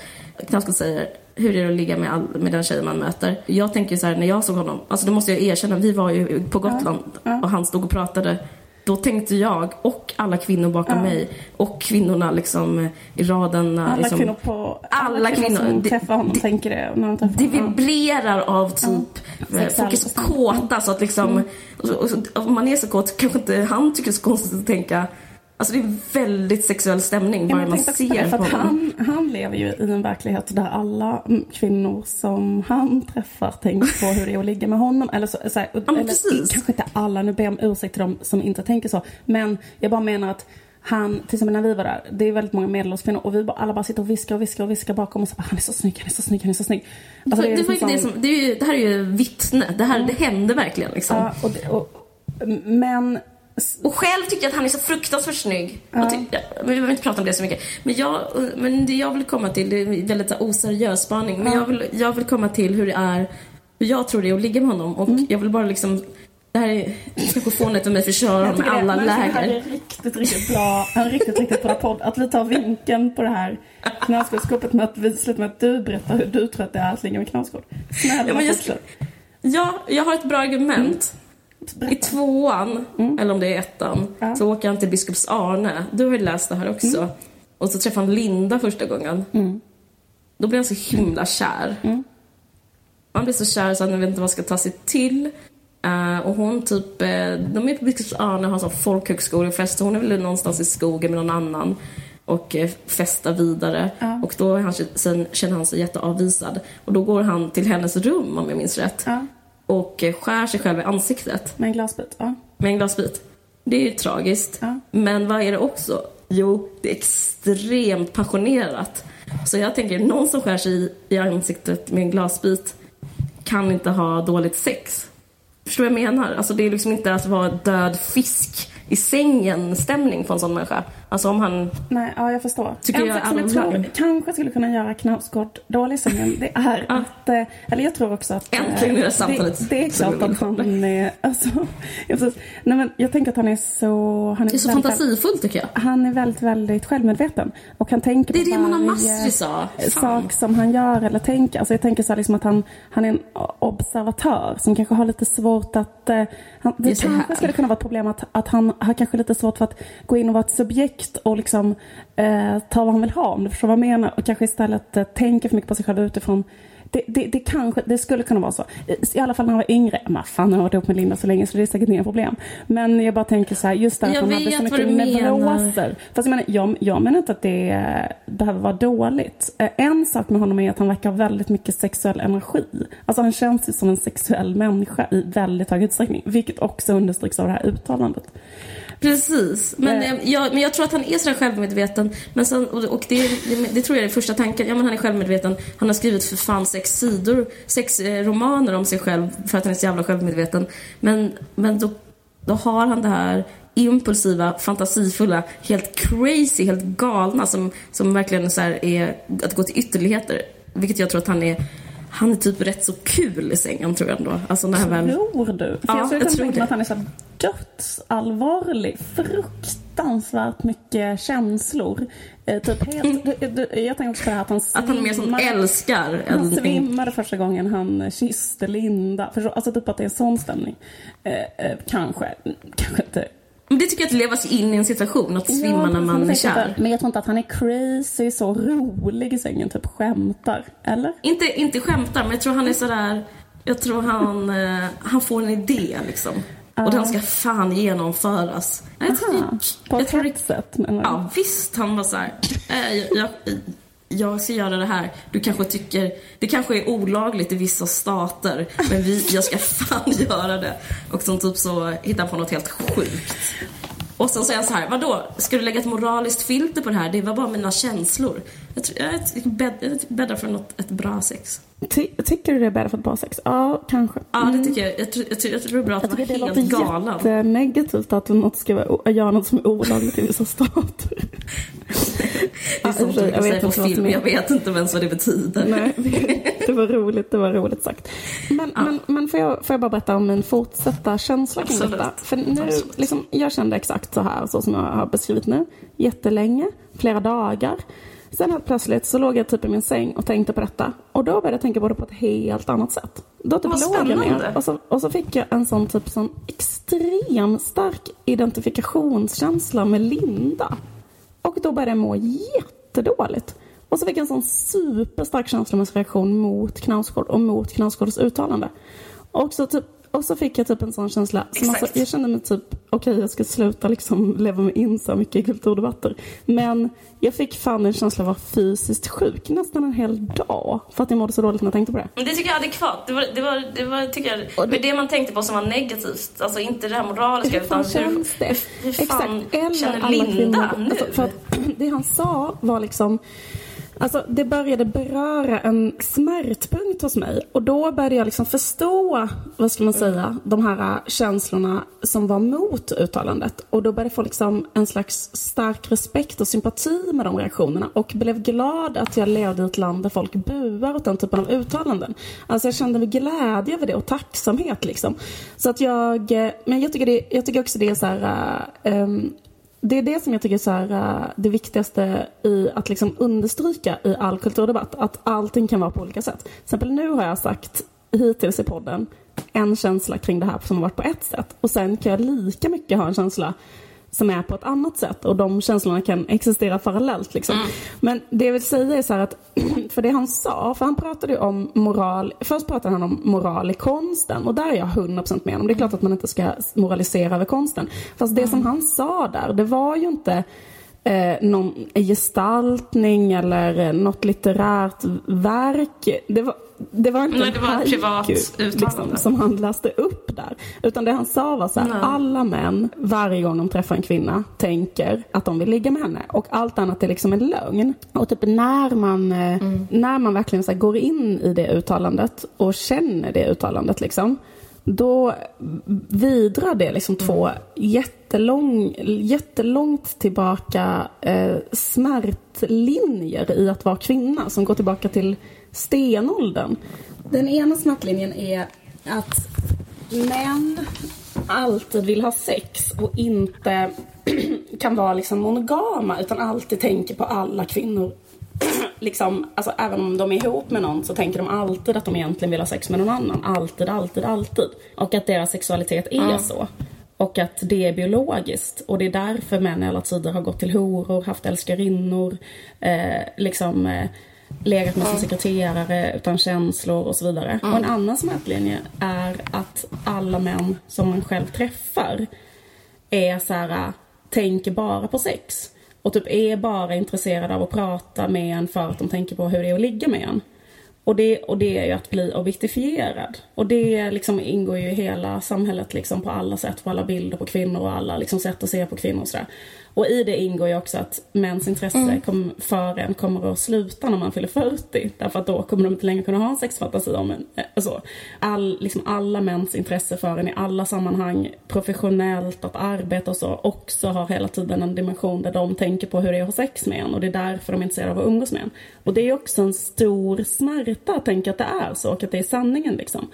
Knausgård säger hur är det att ligga med, all, med den tjejen man möter? Jag tänker så här, när jag såg honom, alltså det måste jag erkänna, vi var ju på Gotland ja. Ja. och han stod och pratade då tänkte jag och alla kvinnor bakom ja. mig och kvinnorna liksom i raden. Alla liksom, kvinnor på alla, alla kvinnor, kvinnor som det, träffar honom det, tänker det. När de träffar det vibrerar av typ, ja. folk är så kåta så att liksom, mm. och, och, och, om man är så kåt kanske inte han tycker det är så konstigt att tänka Alltså det är väldigt sexuell stämning bara man ser det, för att han, han lever ju i en verklighet där alla kvinnor som han träffar tänker på hur det är att ligga med honom. Eller, så, så här, ja, eller kanske inte alla, nu ber jag om ursäkt till de som inte tänker så. Men jag bara menar att han, till exempel när vi var där, det är väldigt många medelålders kvinnor och vi bara, alla bara sitter och viskar och viskar och viskar bakom och så bara, han är så snygg, han är så snygg, han är så snygg. Alltså, det, det, var liksom det, som, det, är ju, det här är ju vittne, det här mm. det hände verkligen liksom. Ja, och, och, men och själv tycker jag att han är så fruktansvärt snygg. Ja. Tyck, vi behöver inte prata om det så mycket. Men, jag, men det jag vill komma till, det är väldigt oseriös spaning. Men ja. jag, vill, jag vill komma till hur det är, hur jag tror det är att ligga med honom. Och mm. jag vill bara liksom Det här är kanske fånigt av mig för att köra med alla men läger. Det här är riktigt, riktigt bra. En riktigt, riktigt bra podd. Att vi tar vinkeln på det här knasgårdsskåpet med att vi slutar med att du berättar hur du tror att det är att ligga med knasgård. Snälla Ja, men jag, fortsätt. ja, jag har ett bra argument. I tvåan, eller om det är ettan, Mm. Ja. så åker han till Biskops Arne. Du har ju läst det här också. Mm. Och så träffar han Linda första gången. Då blir han så himla kär. Mm. Han blir så kär så att han vet inte vad han ska ta sig till. Eh, och hon typ, eh, de är på Biskops Arne och har sån folkhögskolefest. Hon är väl någonstans i skogen med någon annan och eh, festar vidare. Och då han, sen känner han sig jätteavvisad. Och då går han till hennes rum om jag minns rätt. Och skär sig själv i ansiktet med en glasbit. Ja. med en glasbit. Det är ju tragiskt. Ja. Men vad är det också? Jo, det är extremt passionerat. Så jag tänker, någon som skär sig i, ansiktet med en glasbit kan inte ha dåligt sex. Förstår du vad jag menar? Alltså det är liksom inte att vara död fisk i sängen stämning på en sån människa. Alltså om han... Nej, ja jag förstår. Tycker en jag sak som jag tror kanske skulle kunna göra Knausgård dålig sängen, det är Ja. att, eh, eller jag tror också att... eh, Äntligen är det samtalet Det, det är som klart att han är, alltså, ja, precis. nej men jag tänker att han är så... Han är, Det är så väldigt- fantasifullt tycker jag. Han är väldigt, väldigt självmedveten. Och han tänker Det är på det Mona varje Mastri sa. Fan. sak som han gör eller tänker. Alltså jag tänker så här liksom att han, han är en observatör som kanske har lite svårt att... Eh, han, Det kanske skulle kunna vara ett problem att, att han har kanske lite svårt för att gå in och vara ett subjekt och liksom eh, ta vad han vill ha, om du förstår vad jag menar. Och kanske istället eh, tänka för mycket på sig själv utifrån det, det, det, kanske, det skulle kunna vara så. I- alla fall när han var yngre. Men fan, han har varit ihop med Linda så länge så det är säkert inga problem. Men jag bara tänker så här, just därför han hade så mycket neuroser. Fast jag menar, jag, jag menar inte att det eh, behöver vara dåligt. Eh, En sak med honom är att han verkar ha väldigt mycket sexuell energi. Alltså han känns ju som en sexuell människa i väldigt hög utsträckning. Vilket också understryks av det här uttalandet. Precis. Men, Eh. jag, men jag tror att han är sådär självmedveten. Men sen, och, och det, det, det tror jag är första tanken. Ja, men han är självmedveten. Han har skrivit för fan sex sidor, sex eh, romaner om sig själv för att han är så jävla självmedveten. Men, men då, då har han det här impulsiva, fantasifulla, helt crazy, helt galna som, som verkligen så är att gå till ytterligheter. Vilket jag tror att han är han är typ rätt så kul i sängen tror jag ändå. Alltså när han väl... Tror du? För Ja, jag jag tror det. att han är så dödsallvarlig. Fruktansvärt mycket känslor. Eh, typ helt, du, du, jag tänker också på det här att han Att han är mer som svimmar. älskar Han en, svimmade första gången han kysste Linda. Förstår- Alltså typ att det är en sån stämning. Eh, eh, kanske. Mm, Kanske inte. Men det tycker jag att leva sig in i en situation, att svimma när precis, man är kär. Men jag tror inte att han är crazy, så rolig i sängen, typ skämtar. Eller? Inte, inte skämtar, men jag tror han är sådär... Jag tror han, eh, han får en idé liksom. Och den ska fan genomföras. Jag tror, Aha, på jag ett tror hett sätt menar du? Ja, visst. Han var såhär, eh, jag, jag, jag ska göra det här. Du kanske tycker, det kanske är olagligt i vissa stater, men vi, jag ska fan göra det. Och som typ så hittar han på något helt sjukt. Och sen säger han så här, vadå, ska du lägga ett moraliskt filter på det här? Det var bara mina känslor. Jag, tror, jag, jag bäddar för något, ett bra sex. Ty- tycker du det är bättre för ett bra sex? Ja, kanske. Ja, det tycker jag. Jag tror, jag tror, jag tror det är bra att Jag vara tycker det helt låter galen. jättenegativt att något ska vara, göra något som är olagligt i vissa stater. Det är sånt du jag vet på film. Jag vet inte ens vad det betyder. Nej, det, var roligt, det var roligt sagt. Men, men, men får, jag, får jag bara berätta om min fortsatta känsla kring Absolut. detta? För nu, Absolut. liksom, jag kände exakt så här, så som jag har beskrivit nu, jättelänge, flera dagar. Sen helt plötsligt så låg jag typ i min säng och tänkte på detta. Och då började jag tänka på det på ett helt annat sätt. Då typ Vad låg jag ner och så, och så fick jag en sån typ sån extrem stark identifikationskänsla med Linda. Och då började jag må jättedåligt. Och så fick jag en sån superstark känslomässig reaktion mot Knausgård och mot Knausgårds uttalande. Och så, typ, och så fick jag typ en sån känsla. Som alltså, jag kände mig typ, okej jag ska sluta liksom leva mig in så mycket i kulturdebatter. Men jag fick fan en känsla av att vara fysiskt sjuk nästan en hel dag. För att jag mådde så dåligt när jag tänkte på det. Men det tycker jag är adekvat. Det var, det var, det var tycker jag, det- men det man tänkte på som var negativt. Alltså inte det här moraliska Hur utan hur, känns det? hur, hur fan Exakt. Eller känner Linda kvinnor. nu? Alltså, för att det han sa var liksom Alltså det började beröra en smärtpunkt hos mig och då började jag liksom förstå, vad ska man säga, de här känslorna som var mot uttalandet. Och då började jag få liksom en slags stark respekt och sympati med de reaktionerna och blev glad att jag levde i ett land där folk buar åt den typen av uttalanden. Alltså jag kände mig glädje över det och tacksamhet liksom. Så att jag, men jag tycker, det, jag tycker också det är så här, um, det är det som jag tycker är så här, eh, det viktigaste i att liksom understryka i all kulturdebatt. Att allting kan vara på olika sätt. Till exempel nu har jag sagt hittills i podden en känsla kring det här som har varit på ett sätt. Och sen kan jag lika mycket ha en känsla som är på ett annat sätt och de känslorna kan existera parallellt. Liksom. Mm. Men det jag vill säga är så att, för det han sa, för han pratade ju om moral, först pratade han om moral i konsten och där är jag 100% med honom. Det är klart att man inte ska moralisera över konsten. Fast det mm. som han sa där, det var ju inte eh, någon gestaltning eller eh, något litterärt verk. Det var, det var inte Nej, det var haiku, privat liksom, som han läste upp där. Utan det han sa var så här, alla män varje gång de träffar en kvinna tänker att de vill ligga med henne. Och allt annat är liksom en lögn. Och typ när man, eh, mm. när man verkligen så går in i det uttalandet och känner det uttalandet liksom då vidrar det liksom två jättelång, jättelångt tillbaka eh, smärtlinjer i att vara kvinna som går tillbaka till stenåldern. Den ena smärtlinjen är att män alltid vill ha sex och inte kan vara liksom monogama utan alltid tänker på alla kvinnor liksom, alltså, även om de är ihop med någon så tänker de alltid att de egentligen vill ha sex med någon annan. Alltid, alltid, alltid. Och att deras sexualitet är mm. så. Och att det är biologiskt. Och det är därför män i alla tider har gått till horor, haft älskarinnor, eh, liksom eh, legat med sin sekreterare utan känslor och så vidare. Och en annan smärtlinje är att alla män som man själv träffar är så här, tänker bara på sex och typ är bara intresserade av att prata med en för att de tänker på hur det är att ligga med en. Och det, och det är ju att bli objektifierad. Och det liksom ingår ju i hela samhället liksom på alla sätt, på alla bilder på kvinnor och alla liksom sätt att se på kvinnor och sådär. Och i det ingår ju också att mäns intresse mm. kom, för en kommer att sluta när man fyller 40. Därför att då kommer de inte längre kunna ha en sexfantasi om en. Eh, så. All, liksom alla mäns intresse för en i alla sammanhang, professionellt, att arbeta och så, också har hela tiden en dimension där de tänker på hur det är att ha sex med en och det är därför de är intresserade av att umgås med en. Och det är också en stor smärta att tänka att det är så och att det är sanningen liksom.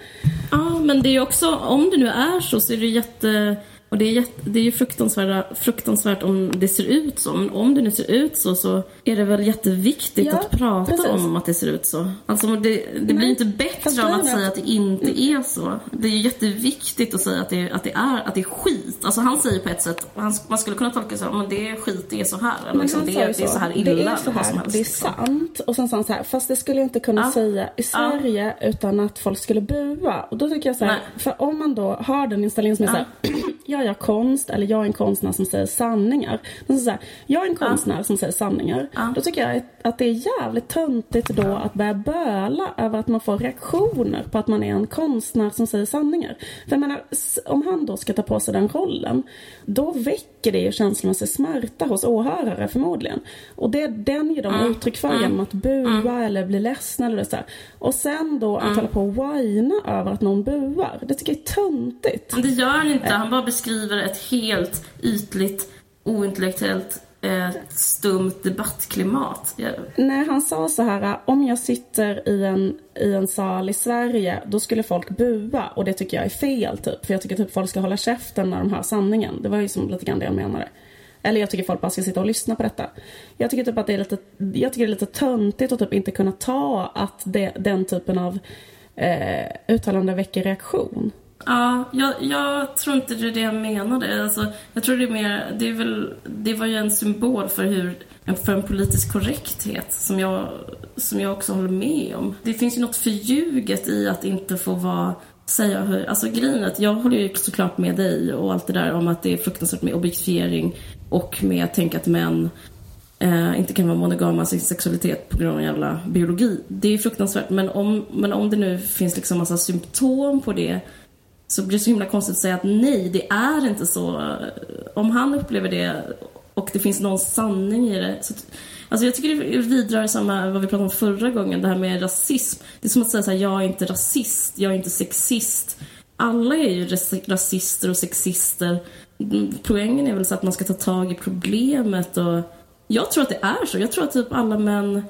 Ja, men det är ju också, om det nu är så, så är det jätte och det är, jätte, det är ju fruktansvärt, fruktansvärt om det ser ut så. Men om det nu ser ut så så är det väl jätteviktigt ja, att prata precis. om att det ser ut så. Alltså det, det blir inte bättre av att säga att det inte är så. Det är ju jätteviktigt att säga att det, att det, är, att det är skit. Alltså han säger på ett sätt, han, man skulle kunna tolka det så men det är skit, det är så här. Eller liksom, det, är, det är så här illa. Det är så här, det är sant. Och sen sa han så här, fast det skulle jag inte kunna ja. säga i Sverige ja. utan att folk skulle bua. Och då tycker jag så här, för om man då har den inställningen som är så här, jag gör konst eller jag är en konstnär som säger sanningar. Men så här, jag är en konstnär ja. som säger sanningar. Ja. Då tycker jag att det är jävligt töntigt då att börja böla över att man får reaktioner på att man är en konstnär som säger sanningar. För jag menar, om han då ska ta på sig den rollen, då väcker det ju känslomässig smärta hos åhörare förmodligen. Och det, den ger de uttryck för genom att bua eller bli ledsna eller så här. Och sen då att mm. hålla på och whina över att någon buar. Det tycker jag är töntigt. Men det gör han inte. Han bara beskriver ett helt ytligt, ointellektuellt eh, stumt debattklimat. Jag... Nej, han sa så här, om jag sitter i en, i en sal i Sverige, då skulle folk bua och det tycker jag är fel typ. För jag tycker typ folk ska hålla käften när de hör sanningen. Det var ju som lite grann det jag menade. Eller jag tycker folk bara ska sitta och lyssna på detta. Jag tycker typ att det är lite, jag tycker det är lite töntigt att typ inte kunna ta att det, den typen av eh, uttalande väcker reaktion. Ja, jag, jag, tror inte det är det jag menade. Alltså, jag tror det är mer, det, är väl, det var ju en symbol för, hur, för en politisk korrekthet som jag, som jag också håller med om. Det finns ju något förljuget i att inte få vara säga hur, alltså grejen är att jag håller ju såklart med dig och allt det där om att det är fruktansvärt med objektifiering och med att tänka att män eh, inte kan vara monogama i sin sexualitet på grund av jävla biologi. Det är fruktansvärt men om, men om det nu finns liksom massa symptom på det så blir det så himla konstigt att säga att nej, det är inte så. Om han upplever det och det finns någon sanning i det. Så, alltså jag tycker det vidrar samma vad vi pratade om förra gången, det här med rasism. Det är som att säga så här, jag är inte rasist, jag är inte sexist. Alla är ju rasister och sexister. Mm, poängen är väl så att man ska ta tag i problemet och jag tror att det är så. Jag tror att typ alla män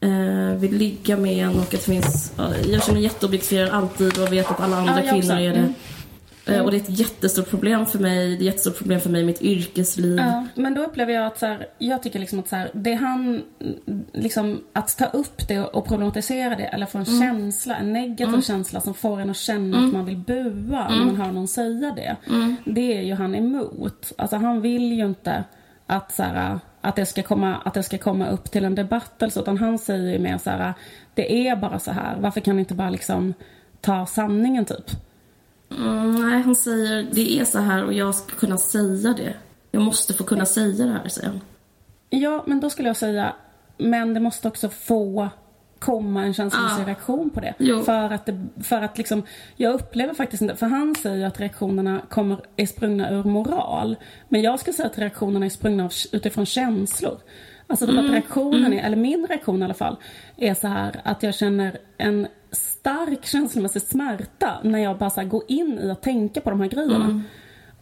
eh, vill ligga med en och att det finns... Jag känner mig jätteobjektifierad alltid och vet att alla andra ja, kvinnor är det. Mm. Mm. Och det är ett jättestort problem för mig. Det är ett jättestort problem för mig i mitt yrkesliv. Ja, men då upplever jag att så här, jag tycker liksom att så här, det han, liksom att ta upp det och problematisera det eller få en mm. känsla, en negativ mm. känsla som får en att känna mm. att man vill bua när man hör någon säga det. Mm. Det är ju han emot. Alltså han vill ju inte att så här, att det, ska komma, att det ska komma upp till en debatt eller så. Utan han säger ju mer så här, det är bara så här. Varför kan ni inte bara liksom ta sanningen typ? Mm, nej, han säger det är så här och jag ska kunna säga det. Jag måste få kunna säga det här, säger han. Ja, men då skulle jag säga, men det måste också få komma en känslomässig ah. reaktion på det. Jo. För att, det, för att liksom, jag upplever faktiskt inte, för han säger att reaktionerna kommer, är sprungna ur moral. Men jag skulle säga att reaktionerna är sprungna utifrån känslor. Alltså mm. att reaktionen mm. är, eller min reaktion i alla fall, är så här att jag känner en stark känslomässig smärta när jag bara så går in i att tänka på de här grejerna. Mm.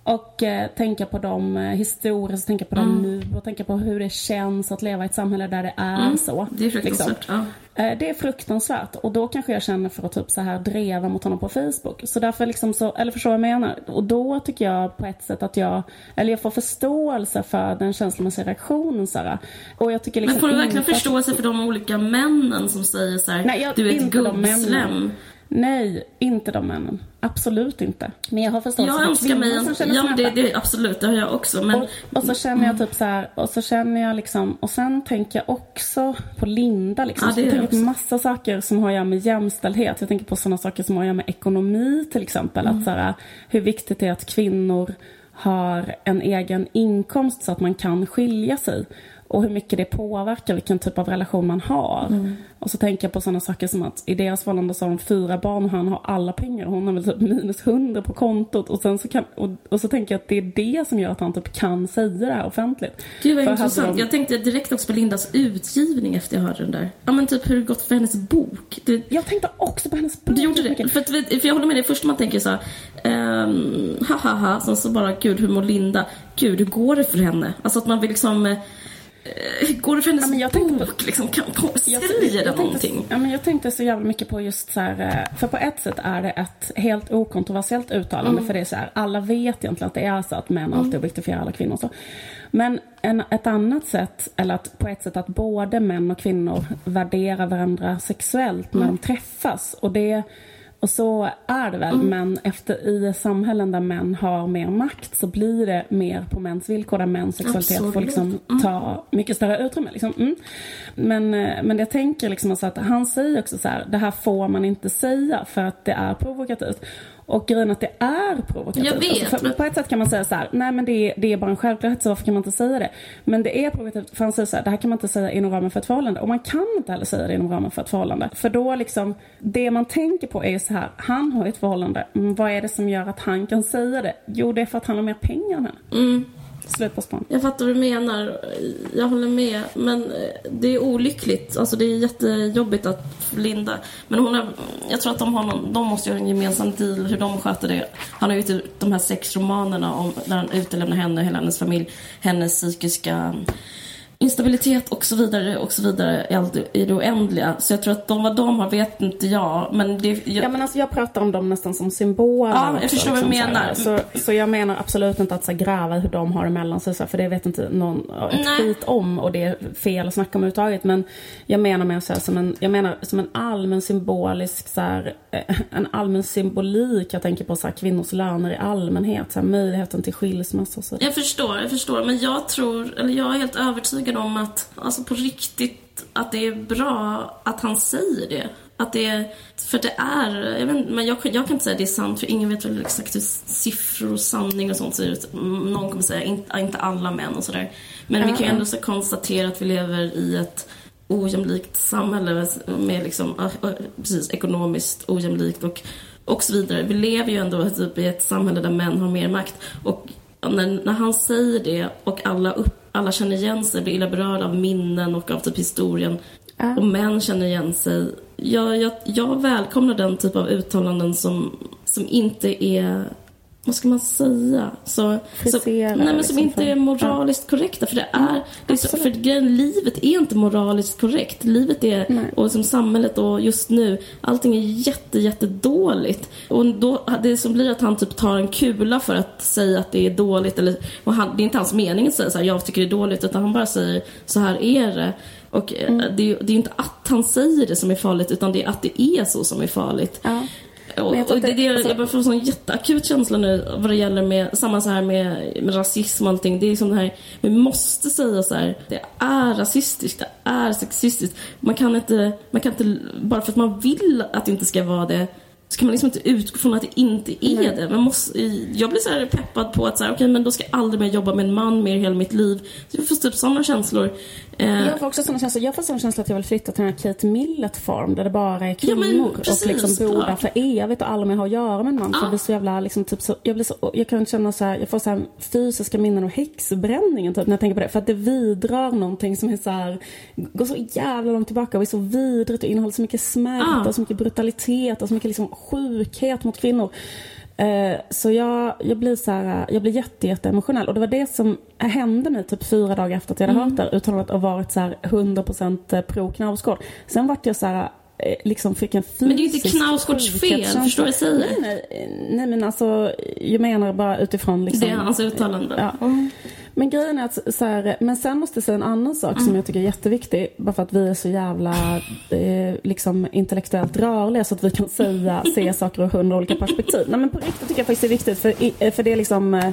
Och eh, tänka på dem eh, historiskt, tänka på dem mm. nu och tänka på hur det känns att leva i ett samhälle där det är mm. så. Det är fruktansvärt. Liksom. Ja. Eh, det är fruktansvärt och då kanske jag känner för att typ så här dreva mot honom på Facebook. Så därför liksom så, eller förstår vad jag menar? Och då tycker jag på ett sätt att jag, eller jag får förståelse för den känslomässiga reaktionen här. Och jag tycker liksom Men får du verkligen förståelse för de olika männen som säger så här, Nej, jag, du är ett gubbslem? Nej, inte de männen. Absolut inte. Men jag har förståelse jag önskar mig en, som ja, det, det, absolut, det har jag också. Men... Och, och så känner jag typ så här, och så känner jag liksom, och sen tänker jag också på Linda liksom. Ja, det jag tänker på massa saker som har att göra med jämställdhet. Jag tänker på sådana saker som har att göra med ekonomi till exempel. Mm. Att så här, hur viktigt det är att kvinnor har en egen inkomst så att man kan skilja sig och hur mycket det påverkar vilken typ av relation man har. Mm. Och så tänker jag på sådana saker som att i deras förhållande så har de fyra barn och han har alla pengar. Hon har väl typ minus hundra på kontot. Och, sen så kan, och, och, så tänker jag att det är det som gör att han typ kan säga det här offentligt. Gud vad intressant. De... Jag tänkte direkt också på Lindas utgivning efter jag hörde den där. Ja men typ hur det gått för hennes bok. Det... Jag tänkte också på hennes bok. Du gjorde det? För, att, för jag håller med dig. Först man tänker så här, um, ha ha ha. Sen så bara, gud hur mår Linda? Gud hur går det för henne? Alltså att man vill liksom Eh, går det för hennes ja, men jag bok? Liksom, kan, jag, säger det någonting? Ja, men jag tänkte så jävla mycket på just så här, eh, för på ett sätt är det ett helt okontroversiellt uttalande. Mm. För det är så här, alla vet egentligen att det är så att män mm. alltid objektifierar alla kvinnor. Så. Men en, ett annat sätt, eller att på ett sätt att både män och kvinnor värderar varandra sexuellt när mm. de träffas. Och det och så är det väl, mm. men efter, i samhällen där män har mer makt så blir det mer på mäns villkor, där mäns sexualitet Absolut. får liksom mm. ta mycket större utrymme. Liksom. Mm. Men, eh, men jag tänker liksom alltså att han säger också så här, det här får man inte säga för att det är provokativt. Och grejen att det är provokativt. Jag vet. Alltså, på ett sätt kan man säga så här, nej men det är, det är bara en självklarhet så varför kan man inte säga det? Men det är provokativt för han säger så här, det här kan man inte säga inom ramen för ett förhållande. Och man kan inte heller säga det inom ramen för ett förhållande. För då liksom, det man tänker på är ju så här, han har ett förhållande. Mm, vad är det som gör att han kan säga det? Jo det är för att han har mer pengar än henne. Mm. Slut på span. Jag fattar vad du menar. Jag håller med. Men eh, det är olyckligt. Alltså det är jättejobbigt att Linda... Men hon är, jag tror att de, har någon, de måste göra en gemensam deal hur de sköter det. Han har ju ut de här sex romanerna om, där han utelämnar henne och hela hennes familj. Hennes psykiska instabilitet och så vidare och så vidare i det oändliga. Så jag tror att de vad de har vet inte jag. Men det, jag... Ja men alltså jag pratar om dem nästan som symboler. Ja, jag förstår vad du liksom, menar. Så, så jag menar absolut inte att så, gräva hur de har det mellan sig. Så, för det vet inte någon ett skit om och det är fel att snacka om överhuvudtaget. Men jag menar med så här, som en, jag menar som en allmän symbolisk så här, eh, en allmän symbolik. Jag tänker på så här, kvinnors löner i allmänhet. Så här, möjligheten till skilsmässa och så. Jag förstår, jag förstår. Men jag tror, eller jag är helt övertygad övertygad om att, alltså på riktigt, att det är bra att han säger det. Att det är, för det är, jag, vet, men jag, jag kan inte säga att det är sant för ingen vet väl exakt hur siffror och sanning och sånt ser ut. Någon kommer säga inte, inte alla män och sådär. Men mm. vi kan ju ändå så konstatera att vi lever i ett ojämlikt samhälle med liksom, precis, ekonomiskt ojämlikt och, och så vidare. Vi lever ju ändå typ, i ett samhälle där män har mer makt. Och när, när han säger det och alla upp alla känner igen sig, blir illa berörda av minnen och av typ historien. Ja. Och män känner igen sig. Jag, jag, jag välkomnar den typ av uttalanden som, som inte är vad ska man säga? Så, så, nej, men som liksom inte är moraliskt korrekta. För det är, det är så, för grejen, livet är inte moraliskt korrekt. Livet är, Nej. och som samhället och just nu, allting är jätte, jätte dåligt. Och då, det som blir att han typ tar en kula för att säga att det är dåligt. Eller, och han, det är inte hans mening att säga så här, jag tycker det är dåligt. Utan han bara säger, så här är det. Och eh, Mm. det, är ju- det är ju inte att han säger det som är farligt, utan det är att det är så som är farligt. Ja. Och, och det, det, alltså- jag bara får en sån jätteakut känsla nu vad det gäller med, samma så här med, med rasism och allting. Det är som det här, vi måste säga så här, det är rasistiskt, det är sexistiskt. Man kan inte, man kan inte, bara för att man vill att det inte ska vara det, så kan man liksom inte utgå från att det inte är Nej. det. Man måste, jag blir så här peppad på att så här, okej men då ska jag aldrig mer jobba med en man mer i hela mitt liv. Så jag får typ sådana känslor. Eh, Jag får också såna känslor. Jag får sån känsla att jag vill flytta till den här Kate Millett-form där det bara är Ja, kvinnor men precis, och liksom bo ja. där för evigt och aldrig mer ha att göra med en man. För Ja. jag blir så jävla liksom, typ så, jag blir så, jag kan känna så här, jag får så här fysiska minnen av häxbränningen typ när jag tänker på det. För att det vidrar någonting som är så här, går så jävla långt tillbaka och är så vidrigt och innehåller så mycket smärta Ja. och så mycket brutalitet och så mycket liksom sjukhet mot kvinnor. Eh, Så jag, jag blir så här, jag blir jätte, jätte emotionell och det var det som hände mig typ fyra dagar efter att jag hade hört det uttalandet och varit så här 100% pro Knausgård. Sen vart jag så här liksom fick en fysisk Men det är ju inte Knausgårds fel, sjukhetskänsla. förstår du vad jag säger? Nej, nej, nej men alltså jag menar bara utifrån liksom det är hans uttalande. Ja. Men grejen är att så här, men sen måste jag säga en annan sak Mm. som jag tycker är jätteviktig. Bara för att vi är så jävla eh, liksom intellektuellt rörliga så att vi kan säga, se saker ur hundra olika perspektiv. Nej men på riktigt tycker jag faktiskt det är viktigt för, eh, för det är liksom eh, Eh,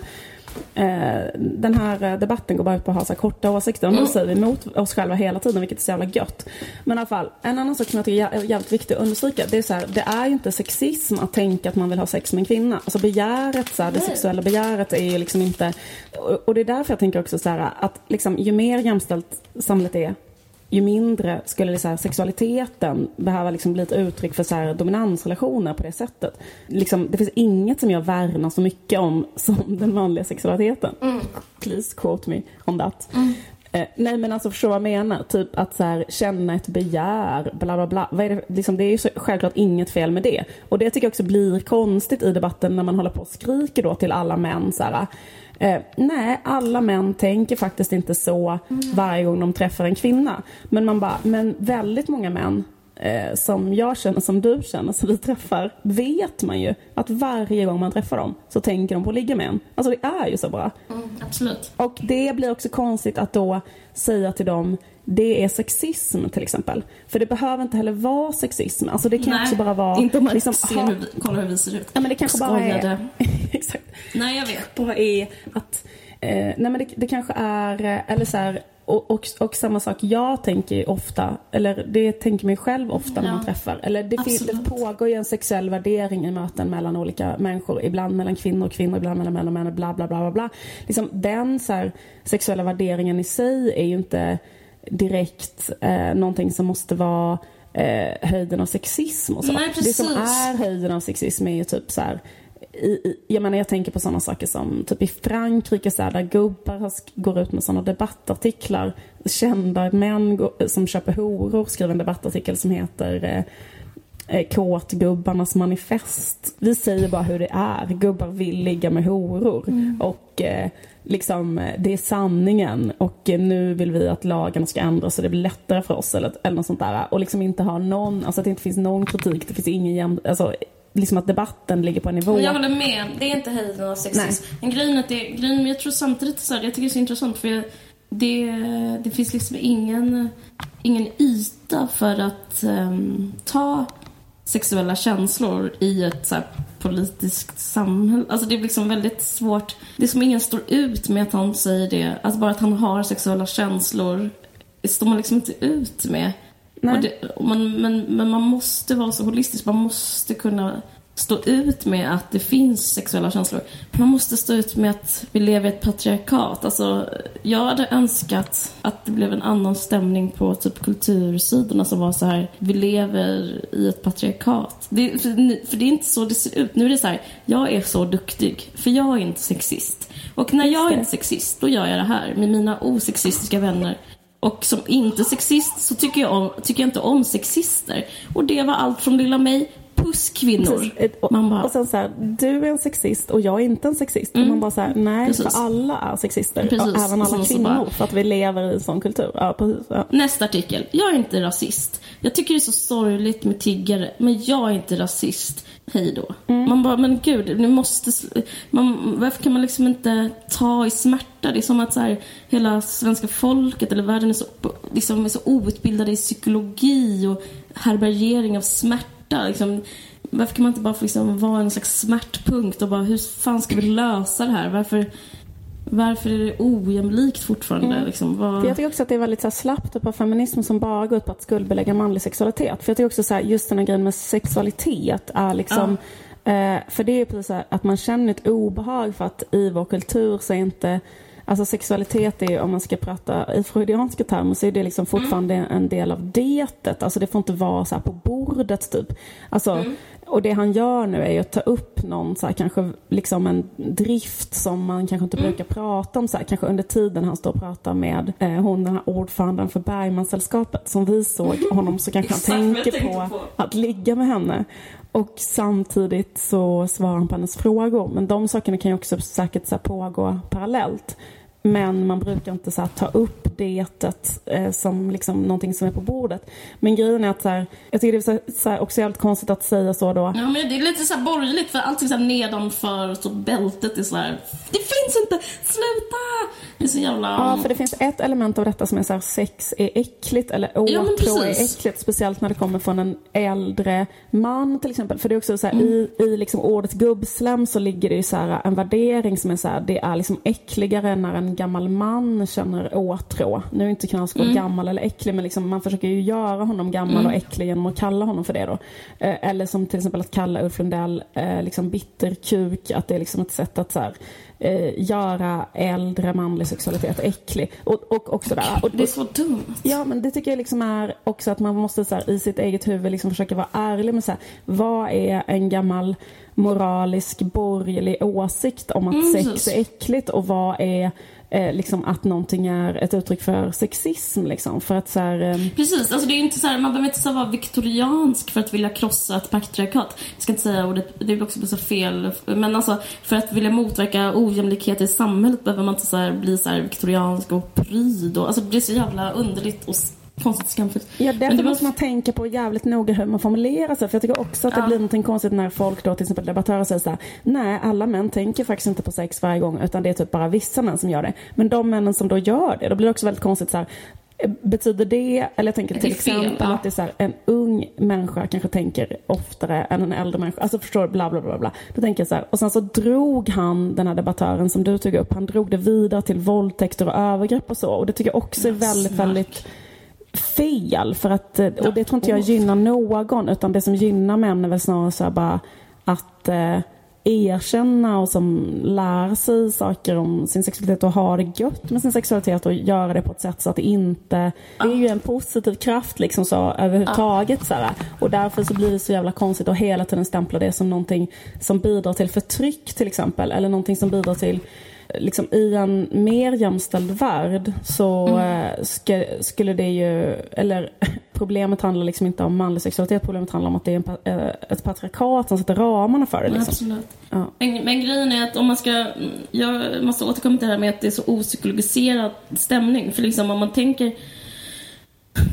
den här eh, debatten går bara ut på att ha så korta åsikter. Nu säger vi emot oss själva hela tiden, vilket är så jävla gött. Men i alla fall, en annan sak som jag tycker är jä- jävligt viktig att understryka. Det är så här, det är ju inte sexism att tänka att man vill ha sex med en kvinna. Alltså begäret, så här, det sexuella begäret är ju liksom inte... Och det är därför jag tänker också så här, att liksom, ju mer jämställt samhället är, ju mindre skulle så här, sexualiteten behöva liksom bli ett uttryck för så här, dominansrelationer på det sättet. Liksom, det finns inget som jag värnar så mycket om som den manliga sexualiteten. Please quote me on that. Eh, nej men alltså förstå vad jag menar. Typ att så här, känna ett begär, bla bla bla. Vad är det, liksom, det är ju så, självklart inget fel med det. Och det tycker jag också blir konstigt i debatten när man håller på och skriker då till alla män så här. Eh, nej, alla män tänker faktiskt inte så varje gång de träffar en kvinna. Men man bara, men väldigt många män eh, som jag känner, som du känner, som vi träffar, vet man ju att varje gång man träffar dem så tänker de på att ligga med en. Alltså det är ju så bra. Mm, absolut. Och det blir också konstigt att då säga till dem det är sexism till exempel. För det behöver inte heller vara sexism. Alltså det kan Nej, också bara vara... inte om man liksom, ser ha- hur vi, kolla hur vi ser ut. Ja men det kanske bara är... Exakt. Nej, jag vet. Bara är att... Eh, nej men det, det kanske är... eh, Eller så här, och, och, och samma sak, jag tänker ofta, eller det tänker mig själv ofta när Ja. man träffar. Eller det, det pågår ju en sexuell värdering i möten mellan olika människor. Ibland mellan kvinnor och kvinnor, ibland mellan män och män, bla bla bla bla. bla. Liksom, den så här, sexuella värderingen i sig är ju inte direkt eh, någonting som måste vara eh, höjden av sexism och så. Nej, det som är höjden av sexism är ju typ så här i, i, jag menar jag tänker på sådana saker som typ i Frankrike så här, där gubbar går ut med sådana debattartiklar. Kända män går, som köper horor skriver en debattartikel som heter eh, eh, Kåtgubbarnas manifest. Vi säger bara hur det är. Gubbar vill ligga med horor. Och eh, liksom eh, det är sanningen. Och eh, nu vill vi att lagarna ska ändras så det blir lättare för oss. Eller, eller något sånt där. Och liksom inte ha någon, alltså att det inte finns någon kritik. Det finns ingen jäm, alltså liksom att debatten ligger på en nivå. Jag håller med. Det är inte höjden av sexism. Men grejen är att det, grejen, jag tror samtidigt så här, jag tycker det är så intressant för det, det finns liksom ingen, ingen yta för att ehm, ta sexuella känslor i ett så här, politiskt samhälle. Alltså det är liksom väldigt svårt. Det är som ingen står ut med att han säger det. Alltså bara att han har sexuella känslor det står man liksom inte ut med. Det, man, men, men man måste vara så holistisk. Man måste kunna stå ut med att det finns sexuella känslor. Man måste stå ut med att vi lever i ett patriarkat. Alltså, jag hade önskat att det blev en annan stämning på typ kultursidorna som var så här, vi lever i ett patriarkat. Det, för, för det är inte så det ser ut. Nu är det så här, jag är så duktig, för jag är inte sexist. Och när jag är inte sexist, då gör jag det här med mina osexistiska vänner. Och som inte sexist så tycker jag, om, tycker jag inte om sexister. Och det var allt från lilla mig Puss kvinnor. Och, man bara, och sen så här, du är en sexist och jag är inte en sexist. Mm. Och man bara så här, nej precis. för alla är sexister. Precis. Även alla kvinnor. Bara, för att vi lever i en sån kultur. Ja, precis, ja. Nästa artikel. Jag är inte rasist. Jag tycker det är så sorgligt med tiggare. Men jag är inte rasist. Hej då. Mm. Man bara, men gud, ni måste... Man, varför kan man liksom inte ta i smärta? Det är som att så här, hela svenska folket eller världen är så, liksom, är så outbildade i psykologi och härbärgering av smärta smärta. Liksom, varför kan man inte bara få liksom vara en slags smärtpunkt och bara hur fan ska vi lösa det här? Varför, varför är det ojämlikt fortfarande? Mm. Liksom, vad... jag tycker också att det är väldigt så här, slappt typ av feminism som bara går ut på att skuldbelägga manlig sexualitet. För jag tycker också så här, just den här grejen med sexualitet är liksom ja. eh, för det är precis så här, att man känner ett obehag för att i vår kultur så är inte Alltså sexualitet är, om man ska prata i freudianska termer, så är det liksom fortfarande mm. en del av detet. Alltså det får inte vara så på bordet typ. Alltså, mm. Och det han gör nu är att ta upp någon, så här, kanske liksom en drift som man kanske inte mm. brukar prata om. Så här, kanske under tiden han står och pratar med eh, hon, den här ordföranden för Bergmansällskapet. Som vi såg honom så kanske han tänker på, på att ligga med henne. Och samtidigt så svarar han på hennes frågor. Men de sakerna kan ju också säkert så pågå parallellt. Men man brukar inte så ta upp detet eh, som liksom någonting som är på bordet. Men grejen är att så här, jag tycker det är så här, också jävligt konstigt att säga så då. Ja men det är lite så här borgerligt för allting så här nedanför så bältet är så här, det finns inte, sluta! Det är så jävla... Ja för det finns ett element av detta som är så här, sex är äckligt eller åtrå ja, är äckligt. Speciellt när det kommer från en äldre man till exempel. För det är också så här, mm. i, i liksom ordet gubbslem så ligger det ju så här, en värdering som är så här, det är liksom äckligare när en gammal man känner åtrå. Nu är inte Knausgård mm. gammal eller äcklig men liksom, man försöker ju göra honom gammal mm. och äcklig genom att kalla honom för det då. Eh, eller som till exempel att kalla Ulf Lundell eh, liksom bitterkuk, att det är liksom ett sätt att så här, eh, göra äldre manlig sexualitet äcklig. Och, och, och sådär. Och det, det är så dumt. Ja, men det tycker jag liksom är också att man måste så här, i sitt eget huvud liksom försöka vara ärlig med så här, vad är en gammal moralisk borgerlig åsikt om att mm, sex är äckligt och vad är eh, liksom att någonting är ett uttryck för sexism. Liksom, för att, så här, eh... Precis, alltså det är inte så här, man behöver inte så vara viktoriansk för att vilja krossa ett patriarkat. Jag ska inte säga ordet, det blir också så fel. Men alltså, för att vilja motverka ojämlikhet i samhället behöver man inte så här, bli så här viktoriansk och pryd. Och, alltså, det är så jävla underligt och konstigt skamfullt. Ja, därför måste man tänka på jävligt noga hur man formulerar sig. För jag tycker också att det ja. blir någonting konstigt när folk då till exempel debattörer säger så här, nej alla män tänker faktiskt inte på sex varje gång utan det är typ bara vissa män som gör det. Men de männen som då gör det, då blir det också väldigt konstigt så här, Betyder det, eller jag tänker till exempel ja. att det är så här, en ung människa kanske tänker oftare än en äldre människa. Alltså förstår du, bla bla bla bla. Då tänker jag så här, och sen så drog han, den här debattören som du tog upp, han drog det vidare till våldtäkter och övergrepp och så. Och det tycker jag också är väldigt, väldigt fel. För att, eh, och det tror inte jag gynnar någon. Utan det som gynnar män är väl snarare så bara att eh, erkänna och som lär sig saker om sin sexualitet och ha det gött med sin sexualitet och göra det på ett sätt så att det inte... Det är ju en positiv kraft liksom så överhuvudtaget. Så här. Och därför så blir det så jävla konstigt att hela tiden stämpla det som någonting som bidrar till förtryck till exempel. Eller någonting som bidrar till liksom, i en mer jämställd värld så mm. Eh, ska, skulle det ju, eller problemet handlar liksom inte om manlig sexualitet, problemet handlar om att det är en, eh, ett patriarkat som sätter ramarna för det. Liksom. Ja. Men, men, grejen är att om man ska, jag måste återkomma till det här med att det är så opsykologiserad stämning. För liksom om man tänker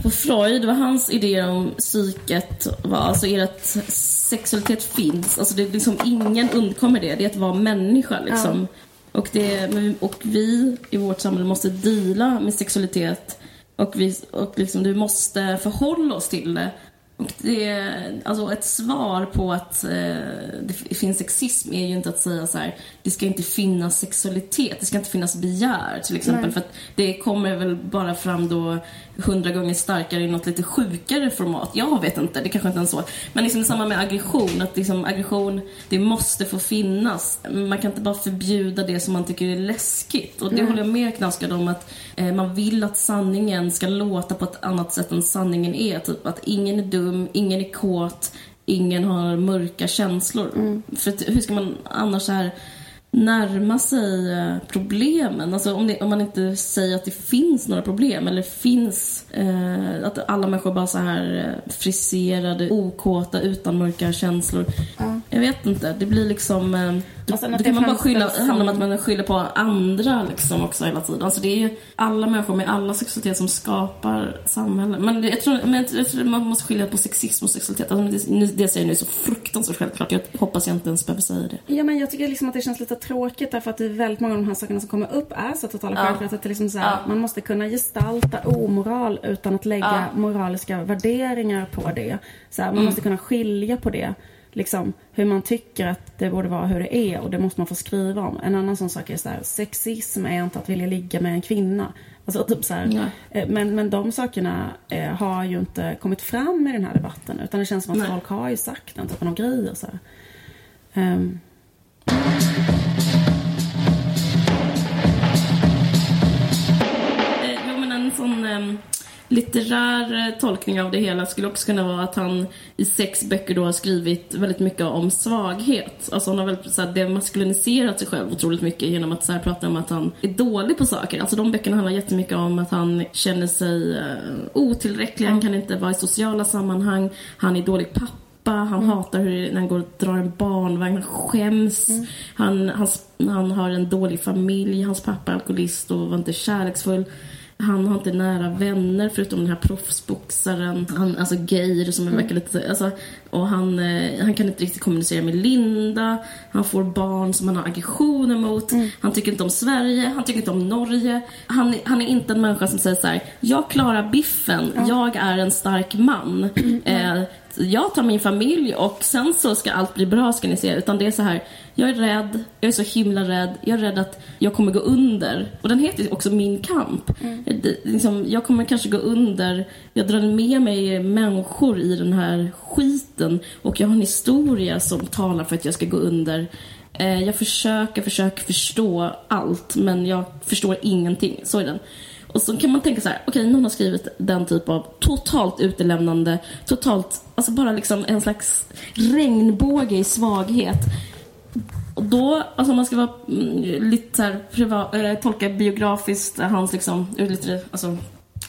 på Freud, vad hans idéer om psyket var, alltså är att sexualitet finns, alltså det är liksom ingen undkommer det, det är att vara människa liksom. Ja. Och, det, och vi i vårt samhälle måste dela med sexualitet och, vi, och liksom, du måste förhålla oss till det. Och det, alltså ett svar på att eh, det finns sexism är ju inte att säga så här, det ska inte finnas sexualitet, det ska inte finnas begär till exempel. Nej. För att det kommer väl bara fram då hundra gånger starkare i något lite sjukare format. Jag vet inte, det kanske inte är så. Men liksom samma med aggression, att liksom aggression, det måste få finnas. Man kan inte bara förbjuda det som man tycker är läskigt. Och det mm. håller jag med Knaskad om att eh, man vill att sanningen ska låta på ett annat sätt än sanningen är. Typ att ingen är dum, ingen är kåt, ingen har mörka känslor. Mm. För hur ska man annars så här närma sig eh, problemen. Alltså om, det, om, man inte säger att det finns några problem eller finns eh, att alla människor bara så här eh, friserade, okåta, utan mörka känslor. Ja. Jag vet inte, det blir liksom eh, Då kan man bara skylla, som... handlar om att man skyller på andra liksom också hela tiden. Alltså det är ju alla människor med alla sexualitet som skapar samhället. Men jag tror, men jag tror man måste skilja på sexism och sexualitet. Alltså det, det säger jag nu så fruktansvärt självklart. Jag hoppas jag inte ens behöver säga det. Ja men jag tycker liksom att det känns lite tråkigt därför att det är väldigt många av de här sakerna som kommer upp är så totala ja. självklart. Att det liksom så här, ja. Man måste kunna gestalta omoral utan att lägga ja. moraliska värderingar på det. Så här, man mm. måste kunna skilja på det liksom, hur man tycker att det borde vara hur det är och det måste man få skriva om. En annan sån sak är så här, sexism är inte att vilja ligga med en kvinna. Alltså, typ så här, eh, men, men de sakerna eh, har ju inte kommit fram i den här debatten utan det känns som att Nej. folk har ju sagt den typen av grejer. Så um. Jo men en sån um litterär eh, tolkning av det hela skulle också kunna vara att han i sex böcker då har skrivit väldigt mycket om svaghet. Alltså han har väl så här, demaskuliniserat sig själv otroligt mycket genom att så här, prata om att han är dålig på saker. Alltså de böckerna handlar jättemycket om att han känner sig uh, otillräcklig, han kan inte vara i sociala sammanhang, han är dålig pappa han mm. hatar hur när han går och drar en barnvagn, han skäms. Mm. Han, hans, han har en dålig familj, hans pappa är alkoholist och var inte kärleksfull. Han har inte nära vänner förutom den här proffsboxaren. Han, alltså Geir som mm. verkar lite... Alltså, och han, eh, han kan inte riktigt kommunicera med Linda. Han får barn som han har aggressioner mot. Mm. Han tycker inte om Sverige. Han tycker inte om Norge. Han, han är inte en människa som säger så här, Jag klarar biffen. Mm. Jag är en stark man. Eh, jag tar min familj och sen så ska allt bli bra ska ni se. Utan det är så här, jag är rädd, jag är så himla rädd, jag är rädd att jag kommer gå under. Och den heter också Min kamp. Mm. Det, liksom, jag kommer kanske gå under, jag drar med mig människor i den här skiten och jag har en historia som talar för att jag ska gå under. Eh, jag försöker, försöker förstå allt men jag förstår ingenting. Så är den. Och så kan man tänka så här, okej okay, någon har skrivit den typ av totalt utelämnande, totalt, alltså bara liksom en slags regnbåge i svaghet. Och då, alltså om man ska vara mm, lite så här, privat, äh, tolka biografiskt, hans liksom, lite, alltså,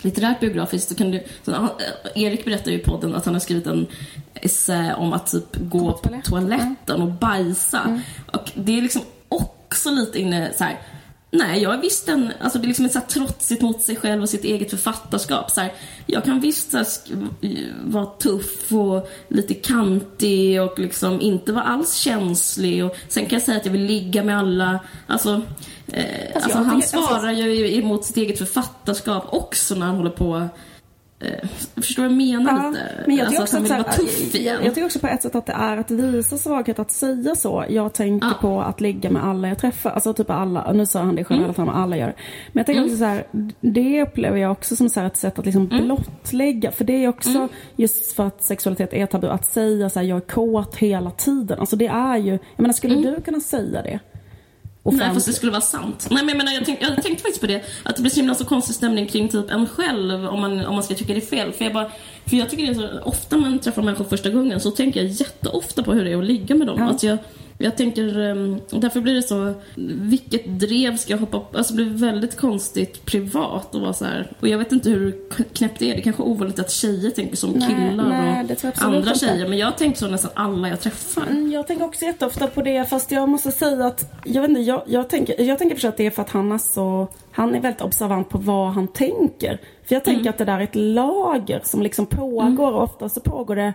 litterärt biografiskt, så kan du, så, uh, Erik berättar ju i podden att han har skrivit en essä om att typ gå på toaletten och bajsa. Mm. Och det är liksom också lite inne så här, Nej, jag är visst en, alltså det är liksom ett så här trotsigt mot sig själv och sitt eget författarskap. Så här, jag kan visst så här, vara tuff och lite kantig och liksom inte vara alls känslig. Och sen kan jag säga att jag vill ligga med alla. Alltså, eh, alltså, alltså han svarar ju emot sitt eget författarskap också när han håller på Eh, förstår du vad jag menar ja, lite? Men jag alltså att han vill vara tuff igen. Jag, jag tycker också på ett sätt att det är att visa svaghet att säga så. Jag tänker ja. på att ligga med alla jag träffar. Alltså typ alla, nu sa han det själv, mm. alla gör Men jag tänker mm. också så här, det upplever jag också som så ett sätt att liksom mm. blottlägga. För det är också, mm. just för att sexualitet är tabu, att säga så här, jag är kåt hela tiden. Alltså det är ju, jag menar skulle mm. du kunna säga det? Nej, fast det skulle vara sant. Nej, men jag, menar, jag, tänk, jag tänkte faktiskt på det. Att det blir så himla så konstig stämning kring typ en själv om man, om man ska tycka det är fel. För jag, bara, för jag tycker det är så, ofta när man träffar människor första gången så tänker jag jätteofta på hur det är att ligga med dem. Ja. Att jag, jag tänker, ehm, därför blir det så, vilket drev ska jag hoppa upp? Alltså det blir väldigt konstigt privat och vara så här. Och jag vet inte hur knäppt det är. Det är kanske är ovanligt att tjejer tänker som nej, killar nej, och andra tjejer. Men jag tänker så nästan alla jag träffar. Mm, jag tänker också jätteofta på det fast jag måste säga att, jag vet inte, jag, jag tänker, jag tänker för att det är för att han är så, han är väldigt observant på vad han tänker. För jag tänker mm. att det där är ett lager som liksom pågår mm. och ofta så pågår det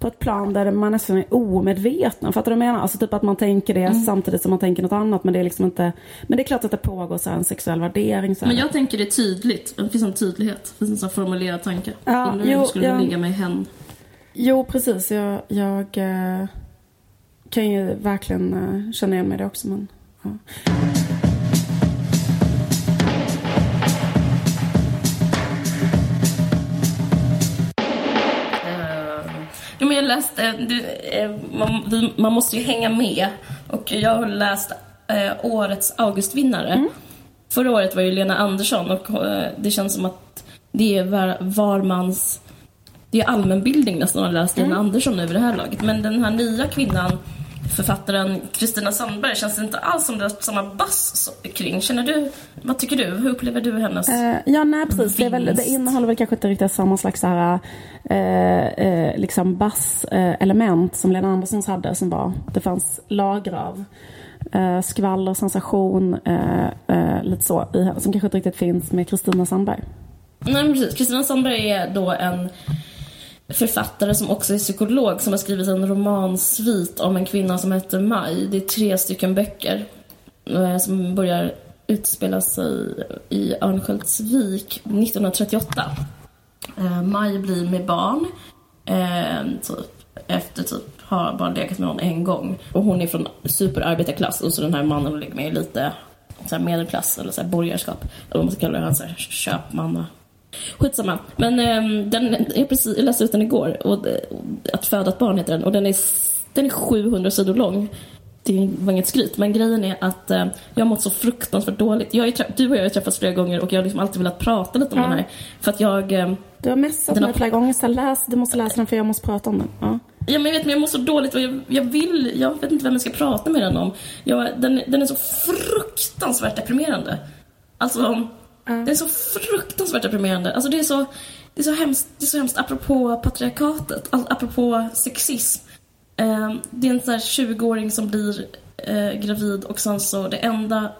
på ett plan där man nästan är omedveten. Fattar du vad jag menar? Alltså typ att man tänker det mm. samtidigt som man tänker något annat. Men det är liksom inte... Men det är klart att det pågår så en sexuell värdering. Så Men jag tänker det tydligt. Det finns en tydlighet. Det finns en formulerad tanke. Ja, Undrar hur skulle jag... ligga med hen. Jo, precis. Jag, jag äh, kan ju verkligen äh, känna igen mig i det också. Men, ja. Läste, du, eh, man, måste ju hänga med. Och jag har läst eh, årets Augustvinnare. Mm. Förra året var ju Lena Andersson och eh, det känns som att det är var, var mans... Det är allmänbildning nästan att läst mm. Lena Andersson över det här laget. Men den här nya kvinnan författaren Kristina Sandberg känns det inte alls som det är samma bass kring. Känner du, vad tycker du? Hur upplever du hennes uh, Ja, nej precis. Det, är väl, det innehåller väl kanske inte riktigt samma slags här, uh, uh, liksom basselement som Lena Anderssons hade som var, det fanns lager av uh, skvaller, sensation, lite så, som kanske inte riktigt finns med Kristina Sandberg. Nej, precis. Kristina Sandberg är då en författare som också är psykolog som har skrivit en romansvit om en kvinna som heter Maj. Det är tre stycken böcker eh, som börjar utspela sig i Örnsköldsvik 1938. Eh, Maj blir med barn. Eh, typ, efter typ har bara legat med någon en gång. Och hon är från superarbetarklass och så den här mannen hon ligger med är lite så medelklass eller så här borgerskap. Eller vad man ska kalla det, han så här köpmanna Skitsamma. Men um, den, jag, precis, jag läste ut den igår. Och, att föda ett barn heter den. Och den är, den är 700 sidor lång. Det var inget skryt, men grejen är att uh, jag har mått så fruktansvärt dåligt. Jag är, du och jag har träffats flera gånger och jag har liksom alltid velat prata lite om ja. den här. För att jag... Um, du har messat mig flera gånger, så läs, du måste läsa den för jag måste prata om den. Ja. Ja, men jag vet, men jag mår så dåligt och jag, jag, vill, jag vet inte vem jag ska prata med den om. Jag, den, den är så fruktansvärt deprimerande. Alltså, Mm. Det är så fruktansvärt deprimerande. Alltså det är så, det är så hemskt, det är så hemskt apropå patriarkatet, alltså apropå sexism. Eh, det är en sån här 20-åring som blir eh, gravid och sen så det enda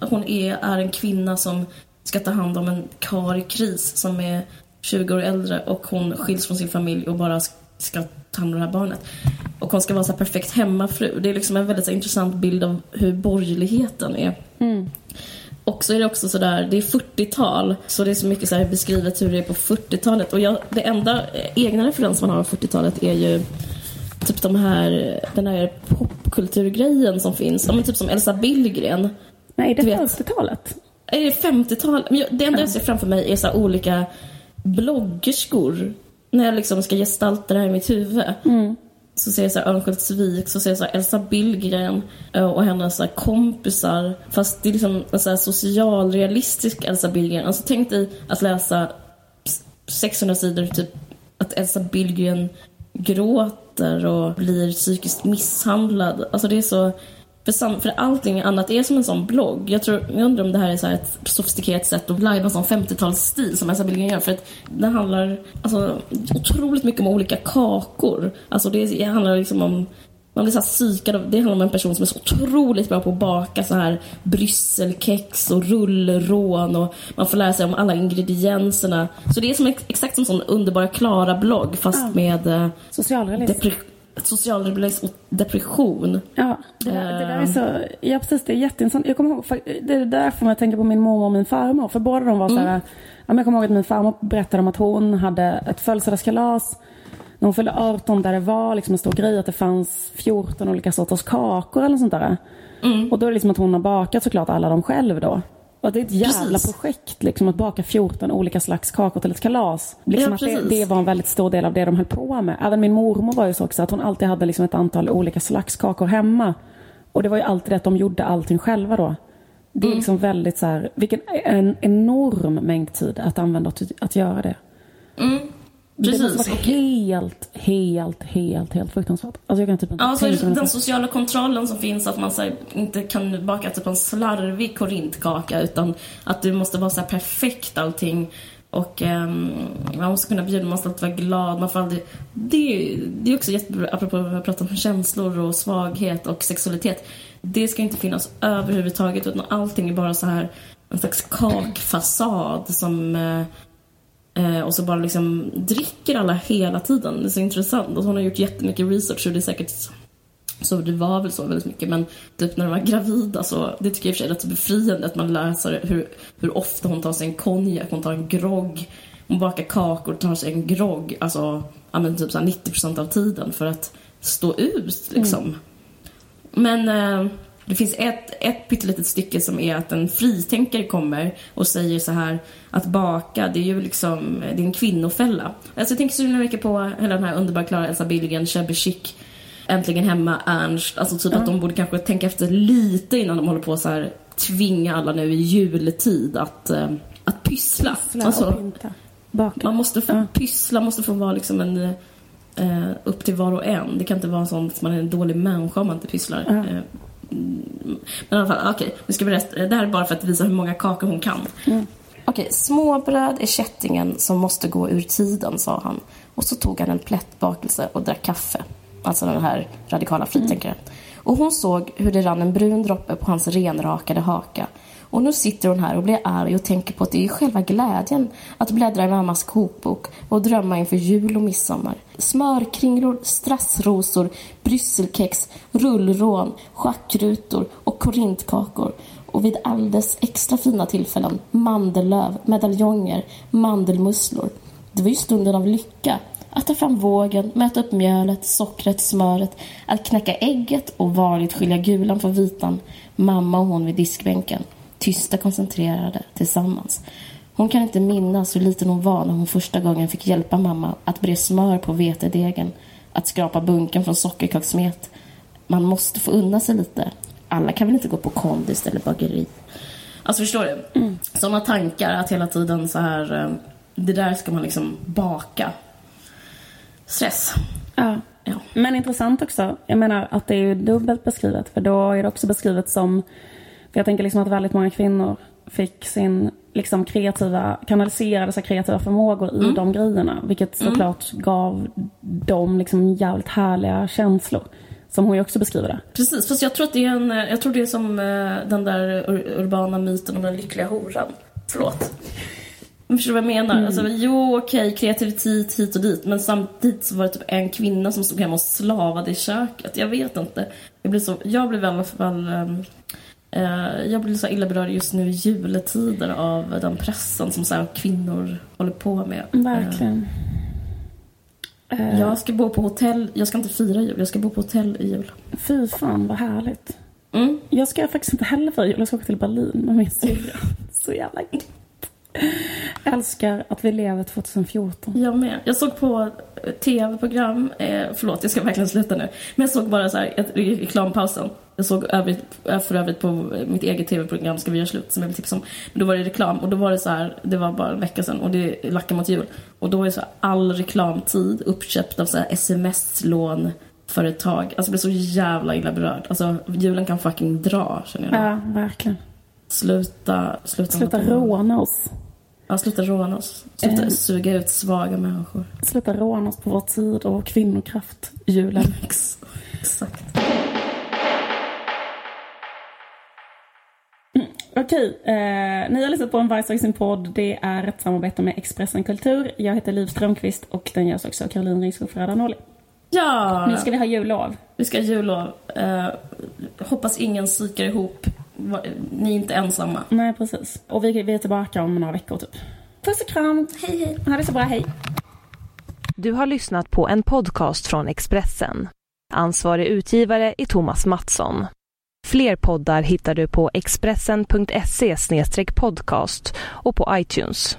hon är är en kvinna som ska ta hand om en kar i kris som är 20 år äldre och hon skiljs från sin familj och bara ska ta hand om det här barnet. Och hon ska vara så perfekt hemmafru. Det är liksom en väldigt så, intressant bild av hur borgerligheten är. Och så är det också sådär, det är 40-tal, så det är så mycket så beskrivet hur det är på 40-talet. Och jag, det enda egna referens man har av 40-talet är ju typ de här, den här popkulturgrejen som finns. Ja, typ som Elsa Billgren. Nej, är det 50-talet? Är det 50-talet? Det enda jag ser framför mig är så olika bloggerskor. När jag liksom ska gestalta det här i mitt huvud. Mm så ser jag så Örnsköldsvik, så ser jag så Elsa Billgren eh, och hennes så kompisar. Fast det är liksom en så socialrealistisk Elsa Billgren. Alltså tänk dig att läsa 600 sidor, typ att Elsa Billgren gråter och blir psykiskt misshandlad. Alltså det är så för, sam, för allting annat är som en sån blogg. Jag, tror, jag undrar om det här är så ett sofistikerat sätt att lajva en sån 50-talsstil som Elsa Billgren gör. För att det handlar alltså, otroligt mycket om olika kakor. Alltså det, det handlar liksom om man blir så psykad av, det handlar om en person som är så otroligt bra på att baka så här brysselkex och rullrån och man får lära sig om alla ingredienserna. Så det är som exakt som en sån underbara Klara-blogg fast ja. med eh, Socialrealism socialrealism och depression. Ja, det, där, det där är så, ja precis, det är jätteintressant. Jag kommer ihåg, det är därför man tänker på min mormor och min farmor. För båda de var så här, mm. ja, jag kommer ihåg att min farmor berättade om att hon hade ett födelsedagskalas när hon fyllde 18 där det var liksom en stor grej att det fanns 14 olika sorters kakor eller sånt där. Mm. Och då är det liksom att hon har bakat såklart alla dem själv då. Och det är ett jävla precis. projekt liksom, att baka 14 olika slags kakor till ett kalas. Liksom ja, att det, det, var en väldigt stor del av det de höll på med. Även min mormor var ju så också att hon alltid hade liksom ett antal olika slags kakor hemma. Och det var ju alltid det att de gjorde allting själva då. Det är mm. liksom väldigt så här, vilken en enorm mängd tid att använda till att göra det. Mm. Precis. Det måste vara helt, helt, helt, helt fruktansvärt. Alltså jag kan typ inte tänka Den sociala kontrollen som finns, att man här, inte kan baka typ en slarvig korintkaka utan att det måste vara så perfekt allting. Och um, man måste kunna bjuda, man måste alltid vara glad. Man får aldrig, det, det är också jättebra, apropå att prata om känslor och svaghet och sexualitet. Det ska inte finnas överhuvudtaget utan allting är bara så här en slags kakfasad som Eh, och så bara liksom dricker alla hela tiden. Det är så intressant. Och hon har gjort jättemycket research och det är säkert så det var väl så väldigt mycket. Men typ när de var gravida så, det tycker jag i och för sig är rätt befriande att man läser hur, hur ofta hon tar sig en konjak, hon tar en grogg. Hon bakar kakor och tar sig en grogg, alltså ja, men typ så 90% av tiden för att stå ut liksom. Mm. Men, eh, Det finns ett, ett pyttelitet stycke som är att en fritänkare kommer och säger så här att baka, det är ju liksom, det är en kvinnofälla. Alltså jag tänker så mycket på hela den här underbara Klara Elsa Billgren, Shabby Chic, Äntligen Hemma, Ernst. Alltså typ mm. att de borde kanske tänka efter lite innan de håller på så här tvinga alla nu i jultid att, äh, att pyssla. pyssla alltså, man måste få ja. pyssla, måste få vara liksom en äh, upp till var och en. Det kan inte vara sånt att man är en dålig människa om man inte pysslar. Ja. Äh, men i alla fall, okej, okay, nu ska vi berätta. Det här är bara för att visa hur många kakor hon kan. Mm. Okej, okay, småbröd är kättingen som måste gå ur tiden, sa han. Och så tog han en plättbakelse och drack kaffe. Alltså den här radikala fritänkaren. Mm. Och hon såg hur det rann en brun droppe på hans renrakade haka. Och nu sitter hon här och blir arg och tänker på att det är själva glädjen att bläddra i mammas kokbok och drömma inför jul och midsommar. Smörkringlor, strassrosor, brysselkex, rullrån, schackrutor och korintkakor. Och vid alldeles extra fina tillfällen mandellöv, medaljonger, mandelmusslor. Det var ju stunden av lycka att ta fram vågen, mäta upp mjölet, sockret, smöret, att knäcka ägget och varligt skilja gulan från vitan. Mamma och hon vid diskbänken, tysta koncentrerade tillsammans. Hon kan inte minnas hur liten hon var när hon första gången fick hjälpa mamma att bre smör på vetedegen, att skrapa bunken från sockerkakssmet. Man måste få unna sig lite. Alla kan väl inte gå på kondis eller bageri? Alltså förstår du? Mm. Sådana tankar att hela tiden så här, eh, det där ska man liksom baka stress. Ja. ja. Men intressant också. Jag menar att det är dubbelt beskrivet. För då är det också beskrivet som... För jag tänker liksom att väldigt många kvinnor fick sin liksom kreativa, kanaliserade sina kreativa förmågor i mm. de grejerna. Vilket mm. såklart mm. gav dem liksom jävligt härliga känslor. Som hon ju också beskriver det. Precis, fast jag tror att det är en, jag tror det är som eh, den där urbana myten om den lyckliga horan. Förlåt. Förstår du vad jag menar? Mm. Alltså, jo, okej, okay, kreativitet hit och dit. Men samtidigt så var det typ en kvinna som stod hemma och slavade i köket. Jag vet inte. Jag blir, så, jag blir i alla fall... Um, jag blir så illa berörd just nu i juletider av den pressen som så här, kvinnor håller på med. Verkligen. Uh, jag ska bo på hotell. Jag ska inte fira jul. Jag ska bo på hotell i jul. Fy fan vad härligt. Mm. Jag ska faktiskt inte heller fira jul. Jag ska åka till Berlin med min syrra. så jävla Älskar att vi lever 2014. Jag med. Jag såg på tv-program, eh, förlåt jag ska verkligen sluta nu, men jag såg bara så här ett, reklampausen. Jag såg övrigt, för övrigt på mitt eget tv-program Ska vi göra slut som jag vill tipsa om. Men då var det reklam och då var det så här, det var bara en vecka sedan och det lackar mot jul. Och då är så här, all reklamtid uppköpt av så här sms-lån företag. Alltså jag blir så jävla illa berörd. Alltså julen kan fucking dra känner jag. Ja, verkligen. Sluta, sluta. Sluta råna oss. Ja, sluta råna oss. Sluta eh. suga ut svaga människor. Sluta råna oss på vår tid och kvinnokraft, julen. Exakt. Mm, okej, eh, ni har lyssnat på en Vice sin podd. Det är ett samarbete med Expressen Kultur. Jag heter Liv Strömqvist och den görs också av Caroline Ringskog Ferrada Ja! Nu ska vi ha jullov. Vi ska ha jullov. Eh, hoppas ingen psykar ihop ni är inte ensamma. Nej, precis. Och vi, vi är tillbaka om några veckor typ. Puss och kram. Hej, hej. Ha det så bra. Hej. Du har lyssnat på en podcast från Expressen. Ansvarig utgivare är Thomas Mattsson. Fler poddar hittar du på expressen.se podcast och på iTunes.